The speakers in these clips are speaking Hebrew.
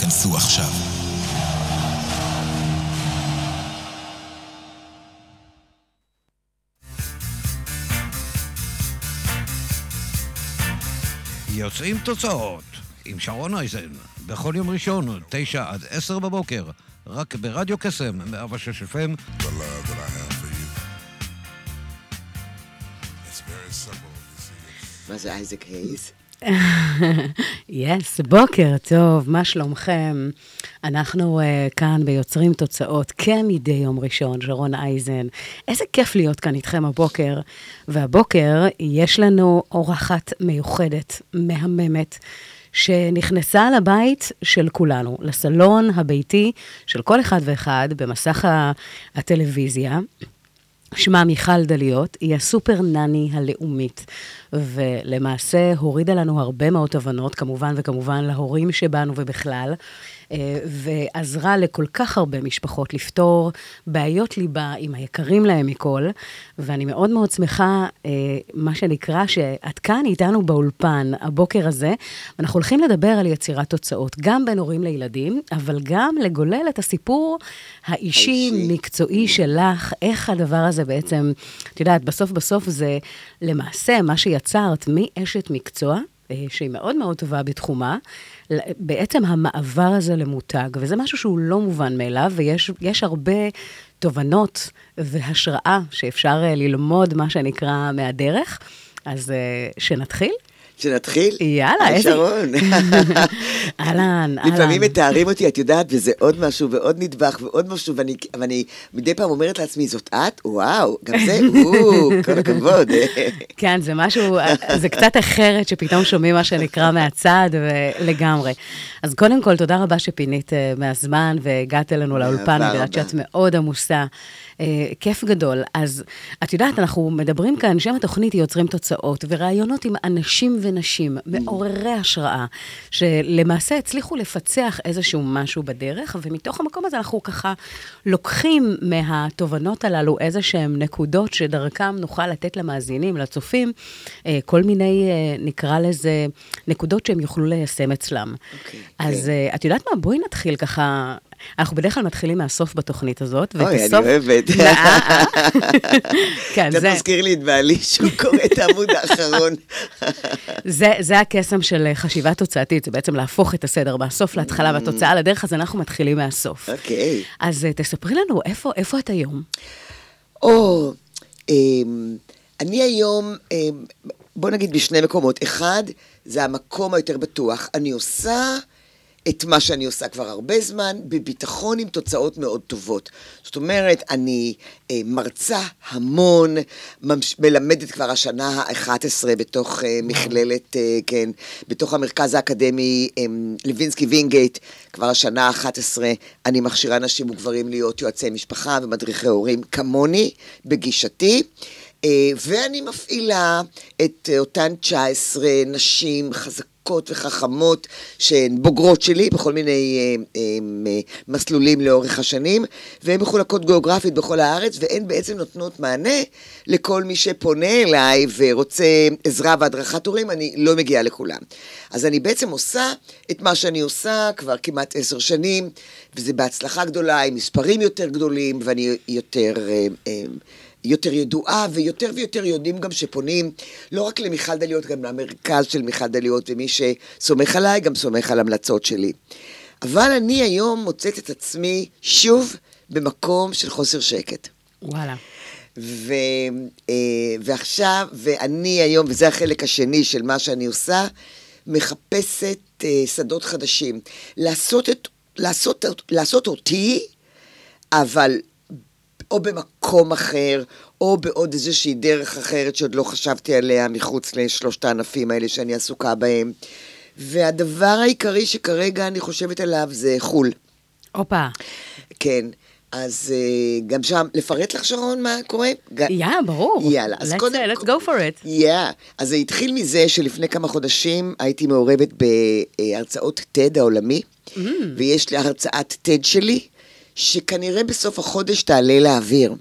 כנסו עכשיו. יוצאים תוצאות עם שרון אייזן, בכל יום ראשון, תשע עד עשר בבוקר, רק ברדיו קסם, 106 FM. מה זה אייזק הייז? יס, yes, בוקר טוב, מה שלומכם? אנחנו uh, כאן ביוצרים תוצאות כמדי יום ראשון, שרון אייזן. איזה כיף להיות כאן איתכם הבוקר. והבוקר יש לנו אורחת מיוחדת, מהממת. שנכנסה לבית של כולנו, לסלון הביתי של כל אחד ואחד במסך הטלוויזיה. שמה מיכל דליות, היא הסופר נני הלאומית, ולמעשה הורידה לנו הרבה מאוד תובנות, כמובן וכמובן להורים שבנו ובכלל, ועזרה לכל כך הרבה משפחות לפתור בעיות ליבה עם היקרים להם מכל, ואני מאוד מאוד שמחה, אה, מה שנקרא, שאת כאן איתנו באולפן הבוקר הזה, ואנחנו הולכים לדבר על יצירת תוצאות, גם בין הורים לילדים, אבל גם לגולל את הסיפור האישי, האישי. מקצועי שלך, איך הדבר הזה בעצם, את יודעת, בסוף בסוף זה למעשה מה שיצרת מאשת מקצוע, אה, שהיא מאוד מאוד טובה בתחומה, בעצם המעבר הזה למותג, וזה משהו שהוא לא מובן מאליו, ויש יש הרבה תובנות והשראה שאפשר אה, ללמוד, מה שנקרא, מהדרך. אז אה, שנתחיל? שנתחיל? יאללה, היי, איזה- שרון. אהלן, אהלן. לפעמים מתארים אותי, את יודעת, וזה עוד משהו ועוד נדבך ועוד משהו, ואני, ואני מדי פעם אומרת לעצמי, זאת את? וואו, גם זה, או, כל הכבוד. כן, זה משהו, זה קצת אחרת שפתאום שומעים מה שנקרא מהצד, ולגמרי. אז קודם כל, תודה רבה שפינית אה, מהזמן והגעת אלינו לאולפן, אני יודעת. שאת מאוד עמוסה. אה, כיף גדול. אז את יודעת, אנחנו מדברים כאן, שם התוכנית היא יוצרים תוצאות, וראיונות עם אנשים ונשים, מעוררי השראה, שלמעשה הצליחו לפצח איזשהו משהו בדרך, ומתוך המקום הזה אנחנו ככה לוקחים מהתובנות הללו איזה שהן נקודות שדרכם נוכל לתת למאזינים, לצופים, אה, כל מיני, אה, נקרא לזה, נקודות שהם יוכלו ליישם אצלם. אוקיי, אז כן. אה, את יודעת מה? בואי נתחיל ככה. אנחנו בדרך כלל מתחילים מהסוף בתוכנית הזאת, אוי, אני ובסוף... אוהבת. לא, אה, אה. כן, זה זה, מזכיר לי את בעלי שהוא קורא את העמוד האחרון. זה, זה הקסם של חשיבה תוצאתית, זה בעצם להפוך את הסדר מהסוף להתחלה והתוצאה לדרך, אז אנחנו מתחילים מהסוף. אוקיי. אז אה, תספרי לנו, איפה, איפה את היום? או, אמ, אני היום, אמ, בוא נגיד בשני מקומות. אחד, זה המקום היותר בטוח. אני עושה את מה שאני עושה כבר הרבה זמן, בביטחון עם תוצאות מאוד טובות. זאת אומרת, אני אה, מרצה המון, ממש, מלמדת כבר השנה ה-11 בתוך אה, מכללת, אה, כן, בתוך המרכז האקדמי אה, לוינסקי וינגייט, כבר השנה ה-11 אני מכשירה נשים וגברים להיות יועצי משפחה ומדריכי הורים כמוני, בגישתי. אה, ואני מפעילה את אה, אותן 19 נשים חזקות וחכמות שהן בוגרות שלי בכל מיני אה, אה, אה, מסלולים לאורך השנים, והן מחולקות גיאוגרפית בכל הארץ, והן בעצם נותנות מענה לכל מי שפונה אליי ורוצה עזרה והדרכת הורים, אני לא מגיעה לכולם. אז אני בעצם עושה את מה שאני עושה כבר כמעט עשר שנים, וזה בהצלחה גדולה, עם מספרים יותר גדולים, ואני יותר... אה, אה, יותר ידועה, ויותר ויותר יודעים גם שפונים לא רק למיכל דליות, גם למרכז של מיכל דליות, ומי שסומך עליי גם סומך על המלצות שלי. אבל אני היום מוצאת את עצמי שוב במקום של חוסר שקט. וואלה. ו, אה, ועכשיו, ואני היום, וזה החלק השני של מה שאני עושה, מחפשת אה, שדות חדשים. לעשות, את, לעשות, לעשות אותי, אבל או במקום אחר, או בעוד איזושהי דרך אחרת שעוד לא חשבתי עליה מחוץ לשלושת הענפים האלה שאני עסוקה בהם. והדבר העיקרי שכרגע אני חושבת עליו זה חו"ל. הופה. כן. אז אה, גם שם, לפרט לך, שרון, מה קורה? יא, ברור. יאללה, אז Let's, קודם... uh, let's go for it. יא, אז זה התחיל מזה שלפני כמה חודשים הייתי מעורבת בהרצאות TED העולמי, Mm. ויש לי הרצאת TED שלי, שכנראה בסוף החודש תעלה לאוויר.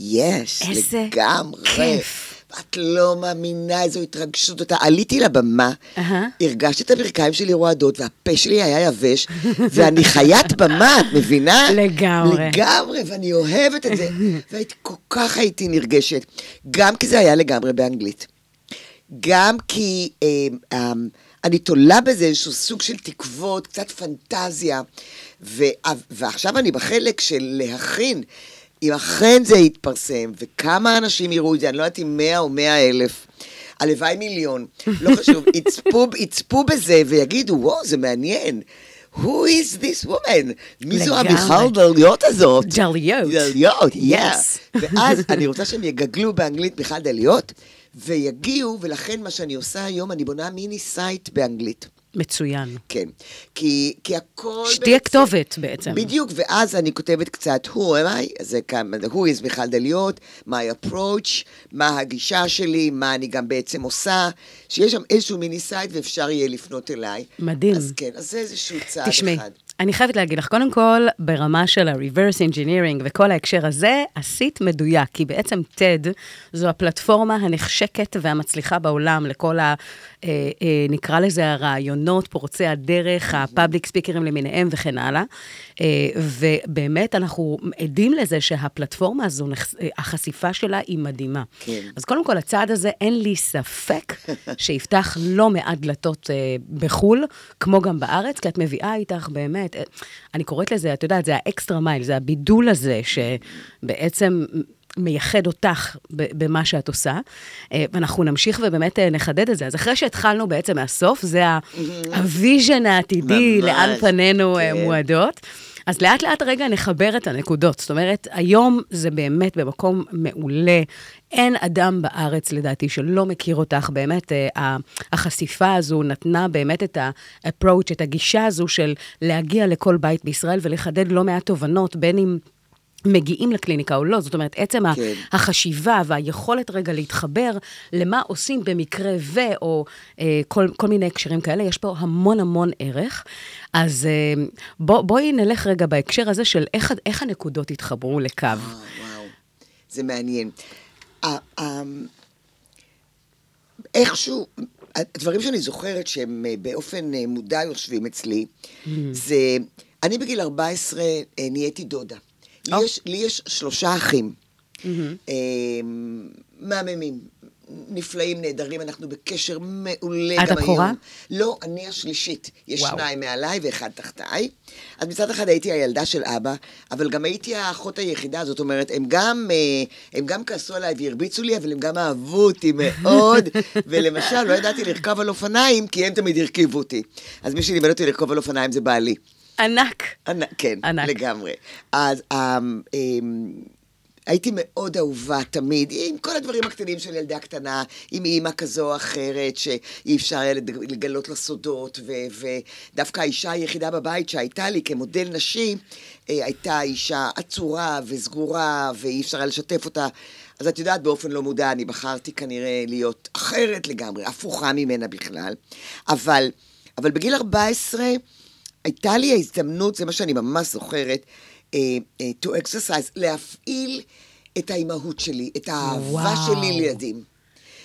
יש, איזה לגמרי. כיף. את לא מאמינה איזו התרגשות. אותה. עליתי לבמה, אהה. הרגשתי את הברכיים שלי רועדות, והפה שלי היה יבש, ואני חיית במה, את מבינה? לגמרי. לגמרי, ואני אוהבת את זה. והייתי, כל כך הייתי נרגשת. גם כי זה היה לגמרי באנגלית. גם כי אה, אה, אני תולה בזה איזשהו סוג של תקוות, קצת פנטזיה, ו, ועכשיו אני בחלק של להכין. אם אכן זה יתפרסם, וכמה אנשים יראו את זה, אני לא יודעת אם מאה או מאה אלף, הלוואי מיליון, לא חשוב, יצפו, יצפו בזה ויגידו, וואו, זה מעניין. Who is this woman? מי זו. המיכל דליות הזאת? דליות. דליות. Yes. ואז אני רוצה שהם יגגלו באנגלית מיכל דליות, ויגיעו, ולכן מה שאני עושה היום, אני בונה mini site באנגלית. מצוין. כן. כי, כי הכל שתהיה כתובת בעצם. בדיוק, ואז אני כותבת קצת who am I, זה כמה, who is מיכל דליות, my approach, מה הגישה שלי, מה אני גם בעצם עושה, שיש שם איזשהו mini site ואפשר יהיה לפנות אליי. מדהים. אז כן, אז זה איזשהו צעד תשמעי, אחד. אני חייבת להגיד לך, קודם כל, ברמה של ה-reverse engineering וכל ההקשר הזה, עשית מדויק, כי בעצם TED זו הפלטפורמה הנחשקת והמצליחה בעולם לכל ה... אה, אה, נקרא לזה הרעיונות, פורצי הדרך, ה public speaker ים למיניהם וכן הלאה. אה, ובאמת, אנחנו עדים לזה שהפלטפורמה הזו, אה, החשיפה שלה היא מדהימה. כן. אז קודם כל, הצעד הזה, אין לי ספק שיפתח לא מעט דלתות אה, בחו"ל, כמו גם בארץ, כי את מביאה איתך באמת, אני קוראת לזה, את יודעת, זה ה extra mile, זה הבידול הזה שבעצם... מייחד אותך במה שאת עושה, אה, ואנחנו נמשיך ובאמת אה, נחדד את זה. אז אחרי שהתחלנו בעצם מהסוף, זה ה- ה vision העתידי, ממש, לאן פנינו אה, כן. מועדות. אז לאט לאט רגע נחבר את הנקודות. זאת אומרת, היום זה באמת במקום מעולה. אין אדם בארץ, לדעתי, שלא מכיר אותך. באמת, החשיפה הזו נתנה באמת את ה-approach, את הגישה הזו של להגיע לכל בית בישראל ולחדד לא מעט תובנות, בין אם... מגיעים לקליניקה או לא, זאת אומרת, עצם כן. החשיבה והיכולת רגע להתחבר למה עושים במקרה ו, או אה, כל, כל מיני הקשרים כאלה, יש פה המון המון ערך. אז אה, בוא, בואי נלך רגע בהקשר הזה של איך, איך הנקודות התחברו לקו. וואו, וואו, זה מעניין. איכשהו, הדברים שאני זוכרת שהם אה, באופן אה, מודע יושבים אצלי, זה, אני בגיל 14 אה, נהייתי דודה. לי או. יש- לי יש שלושה אחים. אה, מהממים, נפלאים, נהדרים, אנחנו בקשר מעולה את גם הבכורה? היום. לא, אני השלישית. יש וואו. שניים מעליי ואחד תחתיי. אז מצד אחד הייתי הילדה של אבא, אבל גם הייתי האחות היחידה, זאת אומרת, הם גם, אה, הם גם כעסו עליי והרביצו לי, אבל הם גם אהבו אותי מאוד. ולמשל, לא ידעתי לרכב על אופניים, כי הם תמיד הרכיבו אותי. אז מי שלימד אותי לרכוב על אופניים זה בעלי. ענק. ענק, כן, ענק. לגמרי. אז אמ, אמ, הייתי מאוד אהובה תמיד, עם כל הדברים הקטנים של ילדה קטנה, עם אימא כזו או אחרת, שאי אפשר היה לגלות לה סודות, ו- ודווקא האישה היחידה בבית שהייתה לי כמודל נשי, אה, הייתה אישה עצורה וסגורה, ואי אפשר היה לשתף אותה. אז את יודעת, באופן לא מודע, אני בחרתי כנראה להיות אחרת לגמרי, הפוכה ממנה בכלל. אבל, אבל בגיל 14, הייתה לי ההזדמנות, זה מה שאני ממש זוכרת, אה, אה, to exercise, להפעיל את האימהות שלי, את האהבה וואו. שלי לילדים.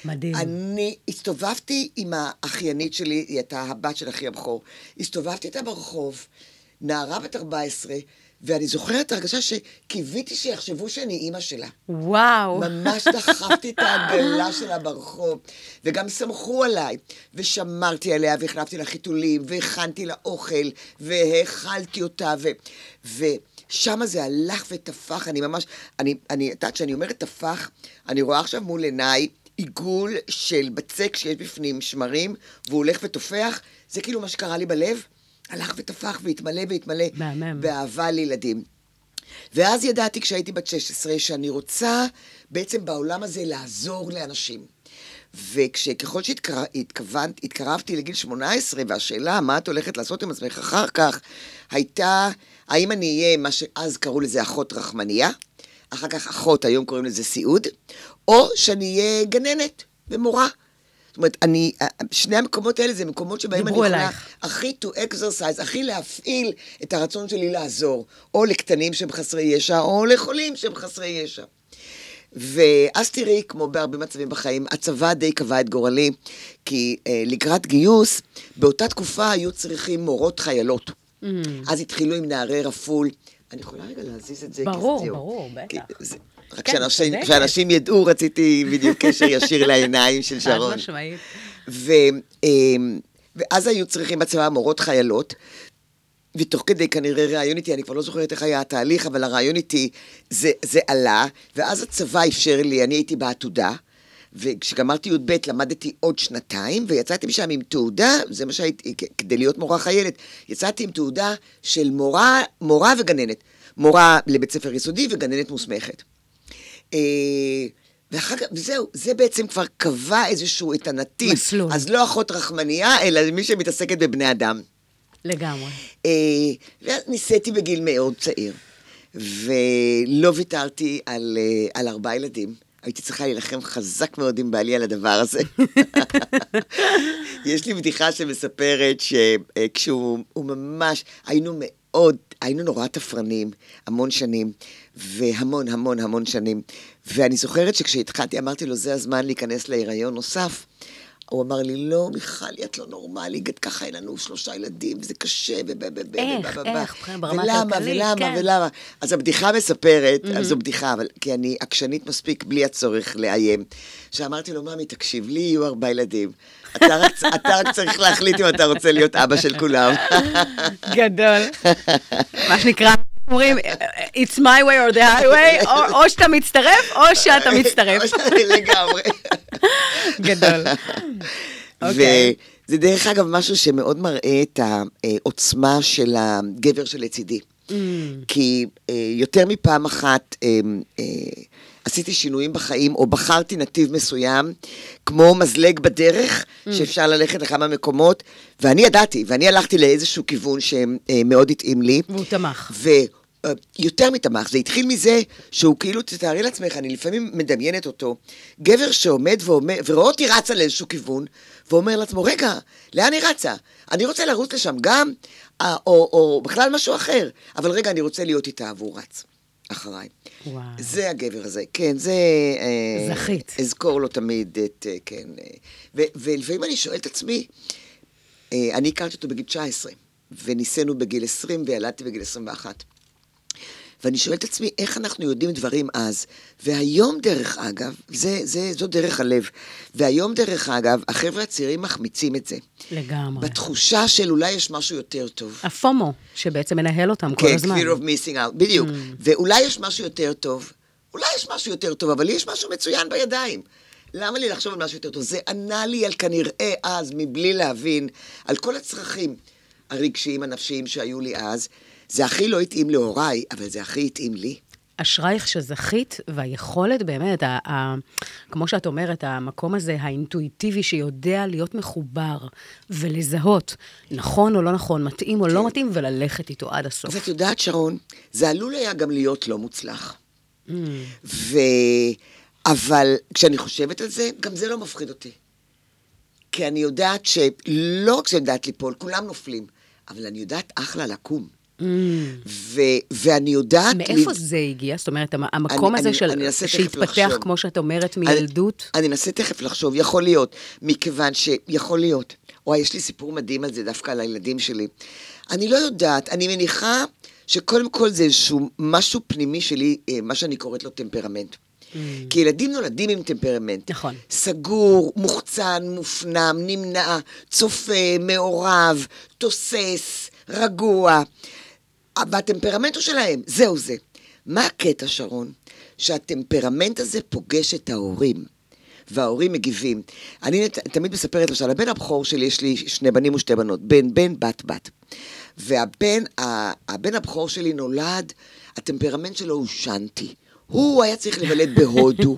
מדהים. אני הסתובבתי עם האחיינית שלי, היא הייתה הבת של אחי הבכור, הסתובבתי איתה ברחוב, נערה בת 14, ואני זוכרת את ההרגשה שקיוויתי שיחשבו שאני אימא שלה. וואו. ממש דחפתי את העגלה שלה ברחוב, וגם סמכו עליי, ושמרתי עליה, והחלפתי לה חיתולים, והכנתי לה אוכל, והאכלתי אותה, ו... ושם זה הלך ותפח, אני ממש, אני, אני, את יודעת, כשאני אומרת תפח, אני רואה עכשיו מול עיניי עיגול של בצק שיש בפנים שמרים, והוא הולך ותופח, זה כאילו מה שקרה לי בלב, הלך ותפח והתמלא והתמלא, מהמם. באהבה לילדים. ואז ידעתי כשהייתי בת 16 שאני רוצה בעצם בעולם הזה לעזור לאנשים. וכשככל שהתקרבתי לגיל 18, והשאלה מה את הולכת לעשות עם עצמך אחר כך, הייתה, האם אני אהיה מה שאז קראו לזה אחות רחמניה, אחר כך אחות, היום קוראים לזה סיעוד, או שאני אהיה גננת ומורה. אומרת, אני, שני המקומות האלה זה מקומות שבהם אני יכולה. הכי to exercise, הכי להפעיל את הרצון שלי לעזור, או לקטנים שהם חסרי ישע, או לחולים שהם חסרי ישע. ואז תראי, כמו בהרבה מצבים בחיים, הצבא די קבע את גורלי, כי אה, לקראת גיוס, באותה תקופה היו צריכים מורות חיילות. Mm. אז התחילו עם נערי רפול. אני יכולה רגע להזיז את זה? ברור. ברור, בטח. זה- רק כן, שאנשים, ידעו, רציתי בדיוק קשר ישיר לעיניים של חד שרון. משמעית. ו, אמ, ואז היו צריכים בצבא מורות חיילות, ותוך כדי כנראה ראיון איתי, אני כבר לא זוכרת איך היה התהליך, אבל הרעיון איתי, זה, זה עלה, ואז הצבא אפשר לי, אני הייתי בעתודה, וכשגמרתי י"ב למדתי עוד שנתיים, ויצאתי משם עם תעודה, זה מה שהייתי, כדי להיות מורה חיילת, יצאתי עם תעודה של מורה, מורה וגננת. מורה לבית ספר יסודי וגננת מוסמכת. אה, ואחר כך, וזהו, זה בעצם כבר קבע איזשהו את הנתיב. מסלול. אז לא אחות רחמנייה, אלא מי שמתעסקת בבני אדם. לגמרי. אה, ואז נישאתי בגיל מאוד צעיר, ולא ויתרתי על, אה, על ארבעה ילדים. הייתי צריכה להילחם חזק מאוד עם בעלי על הדבר הזה. יש לי בדיחה שמספרת שכשהוא הוא ממש, היינו מאוד, היינו נורא תפרנים, המון שנים, והמון המון המון שנים. ואני זוכרת שכשהתחלתי, אמרתי לו, זה הזמן להיכנס להיריון נוסף. הוא אמר לי, לא, מיכלי, את לא נורמלית, את ככה אין לנו שלושה ילדים, וזה קשה, ב- איך, איך, ברמה ולמה, הכלכלית, ולמה, כן. ולמה. אז הבדיחה מספרת, אז זו בדיחה, אבל כי אני עקשנית מספיק בלי הצורך לאיים. שאמרתי לו, ממי, תקשיב, לי יהיו ארבעה ילדים. אתה רק, אתה רק צריך להחליט אם אתה רוצה להיות אבא של כולם. גדול. מה שנקרא, אומרים, it's my way or the highway, או- או שאתה מצטרף, או שאתה מצטרף. לגמרי. גדול. אוקיי. וזה דרך אגב משהו שמאוד מראה את העוצמה של הגבר שלצידי. Mm. כי אה, יותר מפעם אחת אה, אה, עשיתי שינויים בחיים, או בחרתי נתיב מסוים, כמו מזלג בדרך, Mm. שאפשר ללכת לכמה מקומות, ואני ידעתי, ואני הלכתי לאיזשהו כיוון שמאוד התאים לי. והוא תמך. ויותר מתמך, זה התחיל מזה שהוא כאילו, תתארי לעצמך, אני לפעמים מדמיינת אותו, גבר שעומד ואומר, ורואה אותי רצה לאיזשהו כיוון, ואומר לעצמו, רגע, לאן היא רצה? אני רוצה לרוץ לשם גם, אה, או, או בכלל משהו אחר, אבל רגע, אני רוצה להיות איתה, והוא רץ אחריי. וואו. זה הגבר הזה, כן, זה... אה, זכית. אזכור לו תמיד את, אה, כן. אה, ו- ולפעמים אני שואלת את עצמי, אה, אני הכרתי אותו בגיל 19, וניסינו בגיל 20 וילדתי בגיל 21. ואני שואלת את עצמי, איך אנחנו יודעים דברים אז? והיום, דרך אגב, זה, זה, זו דרך הלב. והיום, דרך אגב, החבר'ה הצעירים מחמיצים את זה. לגמרי. בתחושה של אולי יש משהו יותר טוב. הפומו, שבעצם מנהל אותם כל כן, הזמן. fear of missing out, בדיוק. ואולי יש משהו יותר טוב, אולי יש משהו יותר טוב, אבל לי יש משהו מצוין בידיים. למה לי לחשוב על משהו יותר טוב? זה ענה לי על כנראה אז, מבלי להבין, על כל הצרכים הרגשיים, הנפשיים שהיו לי אז. זה הכי לא התאים להוריי, אבל זה הכי התאים לי. אשרייך שזכית, והיכולת באמת, ה- ה- כמו שאת אומרת, המקום הזה, האינטואיטיבי, שיודע להיות מחובר ולזהות נכון או לא נכון, מתאים או לא מתאים, וללכת איתו עד הסוף. אז את יודעת, שרון, זה עלול היה גם להיות לא מוצלח. ו... אבל כשאני חושבת על זה, גם זה לא מפחיד אותי. כי אני יודעת שלא רק שאני יודעת ליפול, כולם נופלים, אבל אני יודעת אחלה לקום. ו... ואני יודעת... מאיפה לב- זה הגיע? זאת אומרת, המ- המקום אני- הזה אני- של... אני שהתפתח. כמו שאת אומרת, מילדות? אני אנסה תכף לחשוב, יכול להיות, מכיוון שיכול להיות. וואי, יש לי סיפור מדהים על זה דווקא על הילדים שלי. אני לא יודעת, אני מניחה שקודם כל זה איזשהו משהו פנימי שלי, אה, מה שאני קוראת לו טמפרמנט. כי ילדים נולדים עם טמפרמנט. נכון. סגור, מוחצן, מופנם, נמנע, צופה, מעורב, תוסס, רגוע. והטמפרמנט הוא שלהם, זהו זה. מה הקטע, שרון? שהטמפרמנט הזה פוגש את ההורים. וההורים מגיבים. אני ת- תמיד מספרת, למשל, הבן הבכור שלי, יש לי שני בנים ושתי בנות, בן בן, בת בת. והבן הבן הבכור שלי נולד, הטמפרמנט שלו הוא שנטי. הוא היה צריך לבלט בהודו.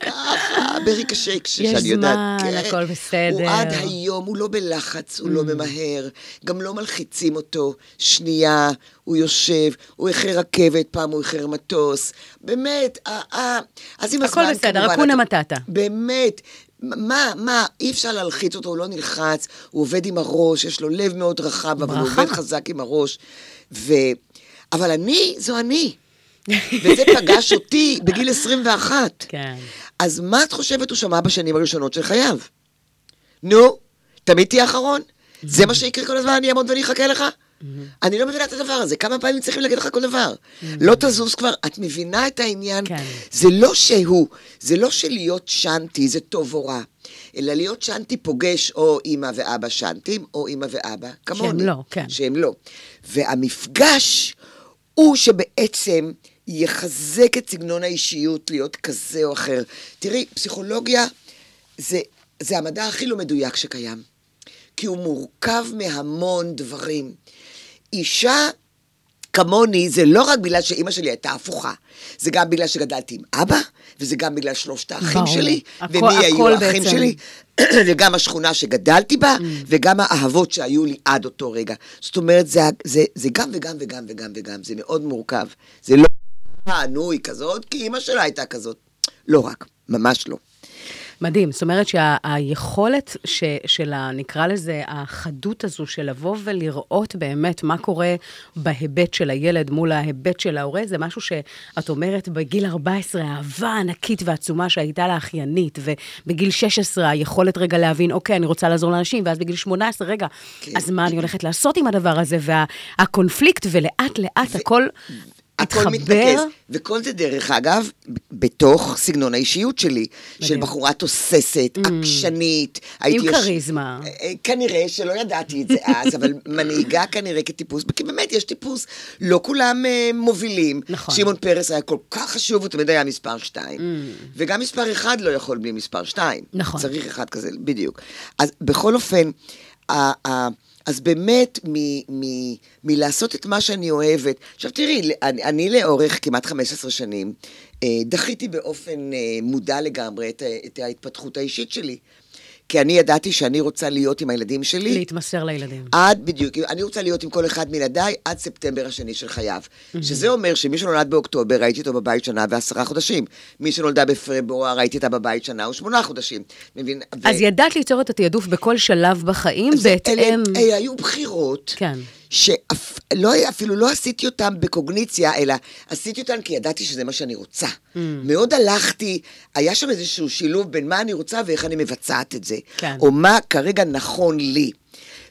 ככה, בריקשי, שאני יודעת. זמן, כן. הכל בסדר. הוא עד היום, הוא לא בלחץ, הוא לא ממהר, גם לא מלחיצים אותו. שנייה, הוא יושב, הוא איחר רכבת, פעם הוא איחר מטוס. באמת, אה, אה. אז עם הכל הזמן, בסדר, כמובן, אקונה אתה- מטאטה. באמת. מה, מה, אי אפשר להלחיץ אותו, הוא לא נלחץ, הוא עובד עם הראש, יש לו לב מאוד רחב, אבל הוא. עובד חזק עם הראש. ו... אבל אני, זו אני. וזה פגש אותי בגיל 21. כן. אז מה את חושבת הוא שמע בשנים הראשונות של חייו? נו, תמיד תהיה אחרון? זה מה שיקרה כל הזמן, אני אעמוד ואני אחכה לך? אני לא מבינה את הדבר הזה, כמה פעמים צריכים להגיד לך כל דבר? לא תזוז כבר, את מבינה את העניין? כן. זה לא שהוא, זה לא שלהיות שנטי זה טוב או רע, אלא להיות שנטי פוגש או אימא ואבא שנטים, או אימא ואבא כמוני. לא, כן. שהם לא. והמפגש הוא שבעצם יחזק את סגנון האישיות להיות כזה או אחר. תראי, פסיכולוגיה זה, זה המדע הכי לא מדויק שקיים, כי הוא מורכב מהמון דברים. אישה כמוני, זה לא רק בגלל שאימא שלי הייתה הפוכה, זה גם בגלל שגדלתי עם אבא, וזה גם בגלל שלושת האחים ברור. שלי, הכל- ומי היו הכל האחים בעצם. שלי, וגם השכונה שגדלתי בה, וגם האהבות שהיו לי עד אותו רגע. זאת אומרת, זה, זה, זה גם וגם וגם וגם וגם, זה מאוד מורכב. זה לא, אה, נו, היא כזאת, כי אימא שלה הייתה כזאת. לא רק, ממש לא. מדהים, זאת אומרת שהיכולת ש, של, ה- נקרא לזה, החדות הזו של לבוא ולראות באמת מה קורה בהיבט של הילד מול ההיבט של ההורה, זה משהו שאת אומרת בגיל 14, האהבה הענקית והעצומה שהייתה לאחיינית, ובגיל 16 היכולת רגע להבין, אוקיי, אני רוצה לעזור לאנשים, ואז בגיל 18, רגע, כן. אז מה אני הולכת לעשות עם הדבר הזה, והקונפליקט, ולאט לאט הכל הכל מתחבר. מתנקז, וכל זה דרך אגב, בתוך סגנון האישיות שלי, של מדהים. בחורה תוססת, עקשנית. הייתי יוש- כריזמה. אה, אה, כנראה שלא ידעתי את זה אז, אבל מנהיגה כנראה כטיפוס, כי באמת יש טיפוס, לא כולם אה, מובילים. נכון. שמעון פרס היה כל כך חשוב, הוא תמיד היה מספר שתיים. וגם מספר אחד לא יכול בלי מספר שתיים. נכון. צריך אחד כזה, בדיוק. אז בכל אופן, ה- ה- אז באמת, מ- מ- מלעשות את מה שאני אוהבת, עכשיו תראי, אני, אני לאורך כמעט 15 שנים, אה, דחיתי באופן אה, מודע לגמרי את, ה- את ההתפתחות האישית שלי. כי אני ידעתי שאני רוצה להיות עם הילדים שלי. להתמסר לילדים. עד, בדיוק, אני רוצה להיות עם כל אחד מילדיי עד ספטמבר השני של חייו. שזה אומר שמי שנולד באוקטובר, הייתי איתו בבית שנה ועשרה חודשים. מי שנולדה בפברואר, הייתי איתה בבית שנה ושמונה חודשים. מבין? ו- אז ידעת ליצור את התעדוף בכל שלב בחיים, בהתאם... אלה, אלה היו בחירות. כן. שאפילו לא עשיתי אותם בקוגניציה, אלא עשיתי אותם כי ידעתי שזה מה שאני רוצה. Mm. מאוד הלכתי, היה שם איזשהו שילוב בין מה אני רוצה ואיך אני מבצעת את זה. כן. או מה כרגע נכון לי.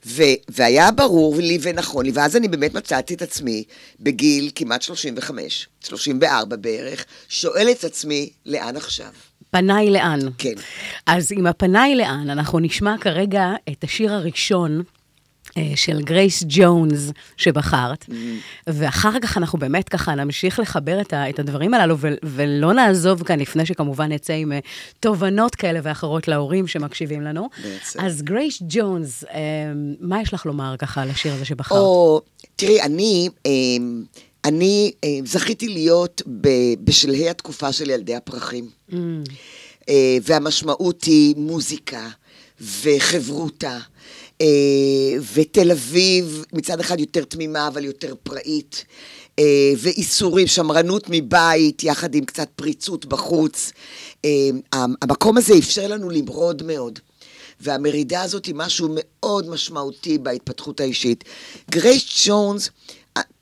ו- והיה ברור לי ונכון לי, ואז אני באמת מצאתי את עצמי בגיל כמעט 35, 34 בערך, שואלת את עצמי, לאן עכשיו? פניי לאן. כן. אז עם הפניי לאן, אנחנו נשמע כרגע את השיר הראשון. אה, של גרייס ג'ונס שבחרת, Mm-hmm. ואחר כך אנחנו באמת ככה נמשיך לחבר את, ה, את הדברים הללו, ו, ולא נעזוב כאן לפני שכמובן נצא עם אה, תובנות כאלה ואחרות להורים שמקשיבים לנו. בעצם. אז גרייס ג'ונס, אה, מה יש לך לומר ככה על השיר הזה שבחרת? או, תראי, אני, אני אמ, זכיתי להיות ב- בשלהי התקופה של ילדי הפרחים. אה, והמשמעות היא מוזיקה וחברותה. אה, ותל אביב מצד אחד יותר תמימה אבל יותר פראית. אה, ואיסורים, שמרנות מבית יחד עם קצת פריצות בחוץ. אה, המקום הזה אפשר לנו למרוד מאוד. והמרידה הזאת היא משהו מאוד משמעותי בהתפתחות האישית. גרייס ג'ונס,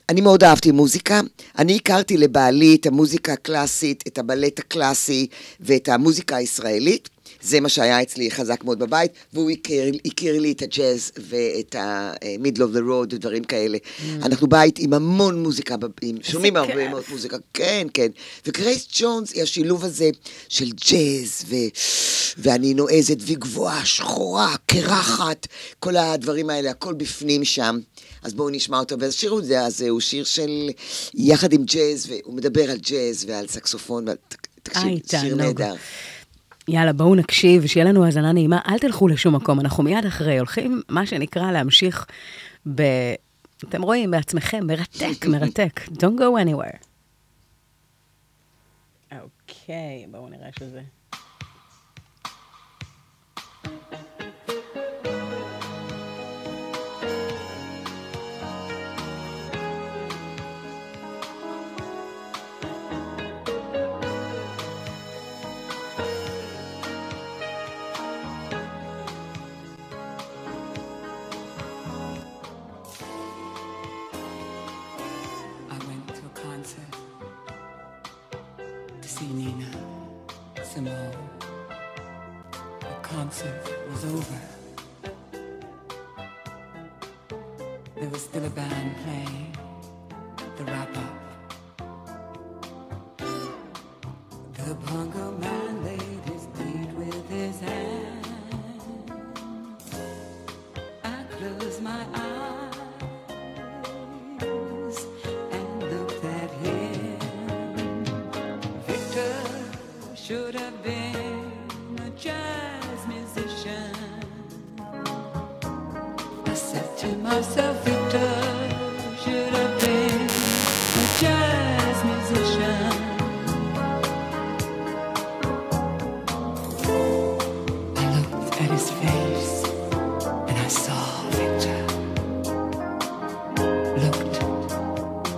אני מאוד אהבתי מוזיקה. אני הכרתי לבעלי את המוזיקה הקלאסית, את הבלט הקלאסי ואת המוזיקה הישראלית. זה מה שהיה אצלי חזק מאוד בבית, והוא הכיר, הכיר לי את הג'אז ואת ה-middle of the road ודברים כאלה. אנחנו בית עם המון מוזיקה, עם- שומעים הרבה כיף. מאוד מוזיקה, כן, כן. וגרייס ג'ונס היא השילוב הזה של ג'אז, ו... ואני נועזת וגבוהה, שחורה, קרחת, כל הדברים האלה, הכל בפנים שם. אז בואו נשמע אותו, והשיר הזה הוא שיר של, יחד עם ג'אז, והוא מדבר על ג'אז ועל סקסופון, ועל... תקשיב, שיר. נהדר. יאללה, בואו נקשיב, שיהיה לנו האזנה נעימה, אל תלכו לשום מקום, אנחנו מיד אחרי, הולכים, מה שנקרא, להמשיך ב... אתם רואים בעצמכם, מרתק, מרתק. Don't go anywhere. אוקיי, בואו נראה שזה.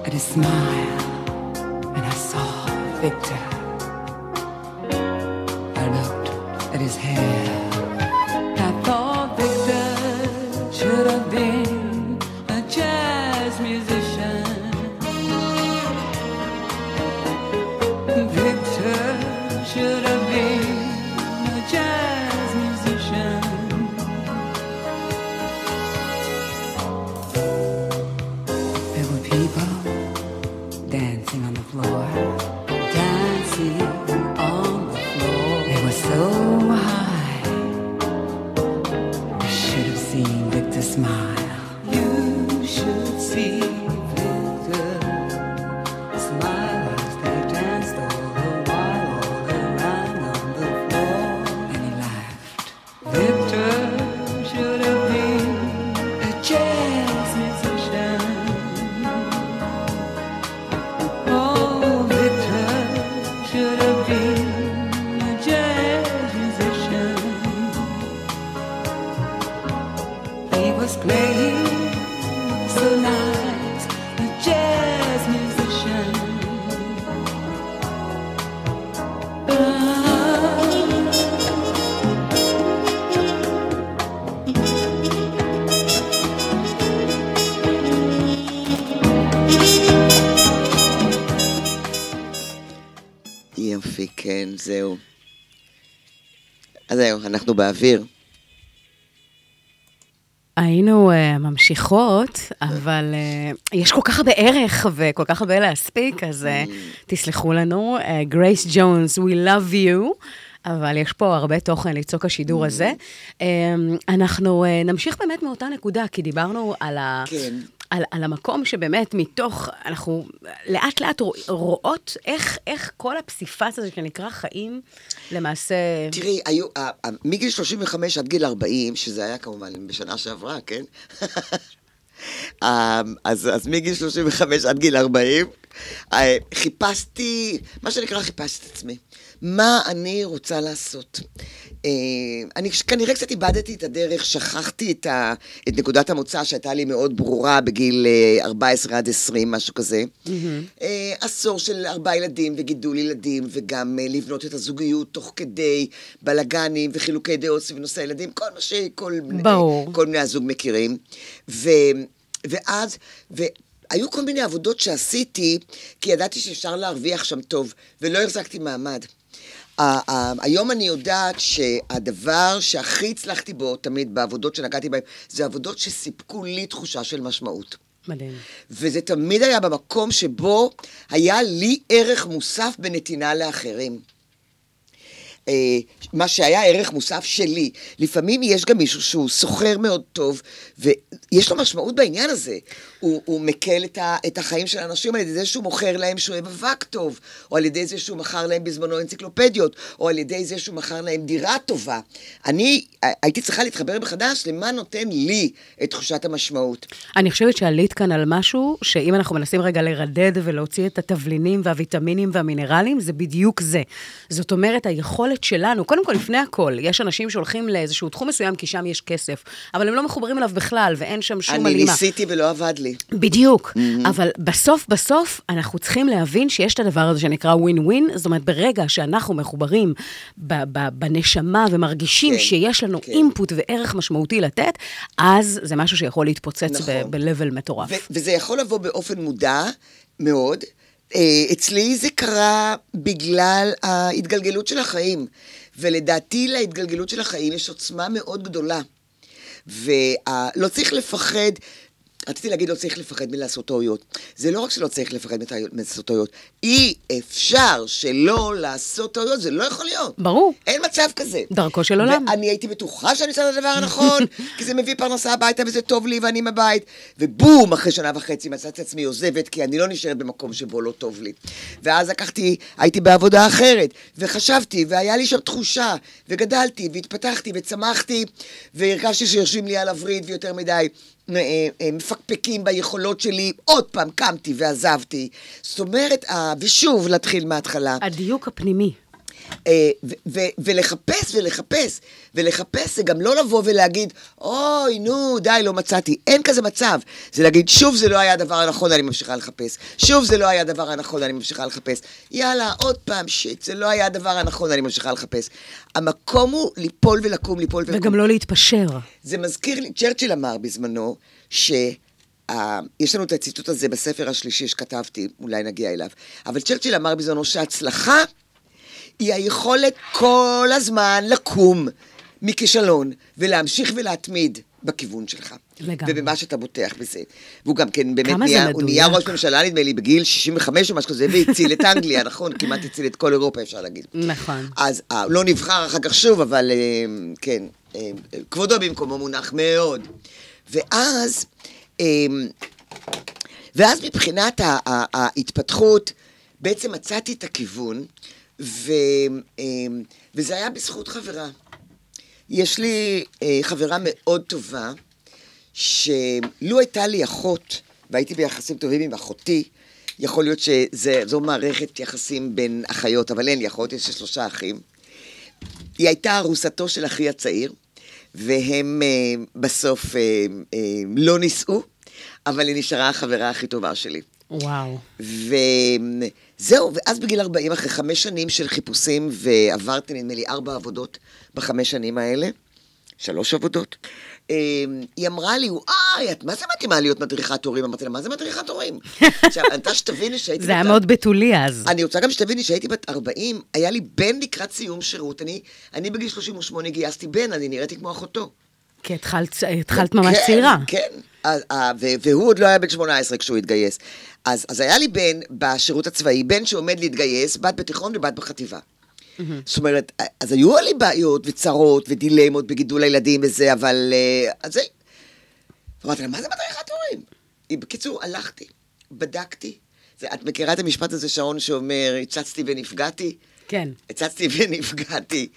At his smile and I saw Victor. I looked at his hair. זהו. אז זהו, אנחנו באוויר. היינו uh, ממשיכות, אבל uh, יש כל כך הרבה ערך וכל כך הרבה להספיק, אז uh, תסלחו לנו. גרייס ג'ונס, We Love You, אבל יש פה הרבה תוכן לצעוק השידור הזה. Um, אנחנו uh, נמשיך באמת מאותה נקודה, כי דיברנו על ה... כן. על, על המקום שבאמת מתוך, אנחנו לאט לאט רוא- רואות איך, איך כל הפסיפס הזה שנקרא חיים, למעשה... תראי, היו, ה- ה- מגיל 35 עד גיל 40, שזה היה כמובן בשנה שעברה, כן? אה, אז, אז מגיל 35 עד גיל 40, אה, חיפשתי, מה שנקרא חיפשתי את עצמי. מה אני רוצה לעשות? אה, אני כנראה קצת איבדתי את הדרך, שכחתי את, ה, את נקודת המוצא שהייתה לי מאוד ברורה בגיל אה, 14 עד 20, משהו כזה. אה, עשור של ארבעה ילדים וגידול ילדים, וגם אה, לבנות את הזוגיות תוך כדי בלאגנים וחילוקי דעות סביב נושא הילדים, כל מה שכל. כל בני הזוג מכירים. ו, ואז, והיו כל מיני עבודות שעשיתי, כי ידעתי שאפשר להרוויח שם טוב, ולא החזקתי מעמד. היום אני יודעת שהדבר שהכי הצלחתי בו, תמיד בעבודות שנגעתי בהן, זה עבודות שסיפקו לי תחושה של משמעות. מדהים. וזה תמיד היה במקום שבו היה לי ערך מוסף בנתינה לאחרים. אה, מה שהיה ערך מוסף שלי. לפעמים יש גם מישהו שהוא סוחר מאוד טוב, ויש לו משמעות בעניין הזה. הוא, הוא מקל את, ה, את החיים של האנשים על ידי זה שהוא מוכר להם שועי אבק טוב, או על ידי זה שהוא מכר להם בזמנו אנציקלופדיות, או על ידי זה שהוא מכר להם דירה טובה. אני אה, הייתי צריכה להתחבר מחדש למה נותן לי את תחושת המשמעות. אני חושבת שעלית כאן על משהו, שאם אנחנו מנסים רגע לרדד ולהוציא את התבלינים והוויטמינים והמינרלים, זה בדיוק זה. זאת אומרת, היכולת שלנו, קודם כל, לפני הכל, יש אנשים שהולכים לאיזשהו תחום מסוים כי שם יש כסף, אבל הם לא מחוברים אליו בכלל, ואין שם שום אני הלימה. ניסיתי ולא עבד לי. בדיוק, mm-hmm. אבל בסוף בסוף אנחנו צריכים להבין שיש את הדבר הזה שנקרא ווין ווין, זאת אומרת, ברגע שאנחנו מחוברים ב- ב- בנשמה ומרגישים כן, שיש לנו כן. אינפוט וערך משמעותי לתת, אז זה משהו שיכול להתפוצץ נכון. ב-level מטורף. ו- וזה יכול לבוא באופן מודע מאוד. אה, אצלי זה קרה בגלל ההתגלגלות של החיים, ולדעתי להתגלגלות של החיים יש עוצמה מאוד גדולה. ולא צריך לפחד, רציתי להגיד לא צריך לפחד מלעשות טעויות. זה לא רק שלא צריך לפחד מלעשות טעויות, אי אפשר שלא לעשות טעויות, זה לא יכול להיות. ברור. אין מצב כזה. דרכו של עולם. ואני הייתי בטוחה שאני עושה את הדבר הנכון, כי זה מביא פרנסה הביתה וזה טוב לי ואני בבית. ובום, אחרי שנה וחצי מצאתי את עצמי עוזבת, כי אני לא נשארת במקום שבו לא טוב לי. ואז לקחתי, הייתי בעבודה אחרת, וחשבתי, והיה לי שם תחושה, וגדלתי, והתפתחתי, וצמחתי, והרגשתי שיושבים לי על הווריד ויותר מדי. אה, אה, מפקפקים ביכולות שלי, עוד פעם קמתי ועזבתי. זאת אומרת, אה, ושוב להתחיל מההתחלה. הדיוק הפנימי. אה, ולחפש ולחפש, ולחפש זה גם לא לבוא ולהגיד, אוי, נו, די, לא מצאתי. אין כזה מצב. זה להגיד, שוב זה לא היה הדבר הנכון, אני ממשיכה לחפש. שוב זה לא היה הדבר הנכון, אני ממשיכה לחפש. יאללה, עוד פעם, שיט, זה לא היה הדבר הנכון, אני ממשיכה לחפש. המקום הוא ליפול ולקום, ליפול ולקום. וגם לא להתפשר. זה מזכיר לי, צ'רצ'יל אמר בזמנו, שיש לנו את הציטוט הזה בספר השלישי שכתבתי, אולי נגיע אליו, אבל צ'רצ'יל אמר בזמנו שהצלחה היא היכולת כל הזמן לקום מכישלון ולהמשיך ולהתמיד בכיוון שלך. לגמרי. ובמה שאתה בוטח בזה. והוא גם כן באמת נהיה, הוא נהיה. ראש ממשלה נדמה לי בגיל 65 או משהו כזה, והציל את אנגליה, נכון? כמעט הציל את כל אירופה אפשר להגיד. נכון. אז אה, לא נבחר אחר כך שוב, אבל אה, כן, אה, כבודו במקומו מונח מאוד. ואז, אה, ואז מבחינת ההתפתחות, בעצם מצאתי את הכיוון, ו, אה, וזה היה בזכות חברה. יש לי אה, חברה מאוד טובה, שלו הייתה לי אחות, והייתי ביחסים טובים עם אחותי, יכול להיות שזו מערכת יחסים בין אחיות, אבל אין לי אחות, יש שלושה אחים. היא הייתה ארוסתו של אחי הצעיר, והם אה, בסוף אה, אה, לא נישאו, אבל היא נשארה החברה הכי טובה שלי. וואו. וזהו, ואז בגיל 40, אחרי חמש שנים של חיפושים, ועברתי נדמה לי ארבע עבודות בחמש שנים האלה, שלוש עבודות, אה, היא אמרה לי, וואי, את מה זה מתאימה להיות מדריכת הורים? אמרתי לה, מה זה מדריכת הורים? עכשיו, אני רוצה שתביני שהייתי... זה היה מאוד בתולי אז. אני רוצה גם שתביני שהייתי בת 40, היה לי בן לקראת סיום שירות, אני, אני בגיל 38 גייסתי בן, אני נראיתי כמו אחותו. כי התחלת התחלת ממש כן, צעירה. כן, והוא עוד לא היה בן 18 כשהוא התגייס. אז, אז היה לי בן בשירות הצבאי, בן שעומד להתגייס, בת בתיכון ובת בחטיבה. זאת אומרת, אז היו לי בעיות וצרות ודילמות בגידול הילדים וזה, אבל... אה, אז זה... אמרתי לה, מה זה מדריכת הורים? בקיצור, הלכתי, בדקתי. זה, את מכירה את המשפט הזה, שרון, שאומר, הצצתי ונפגעתי? כן. הצצתי ונפגעתי,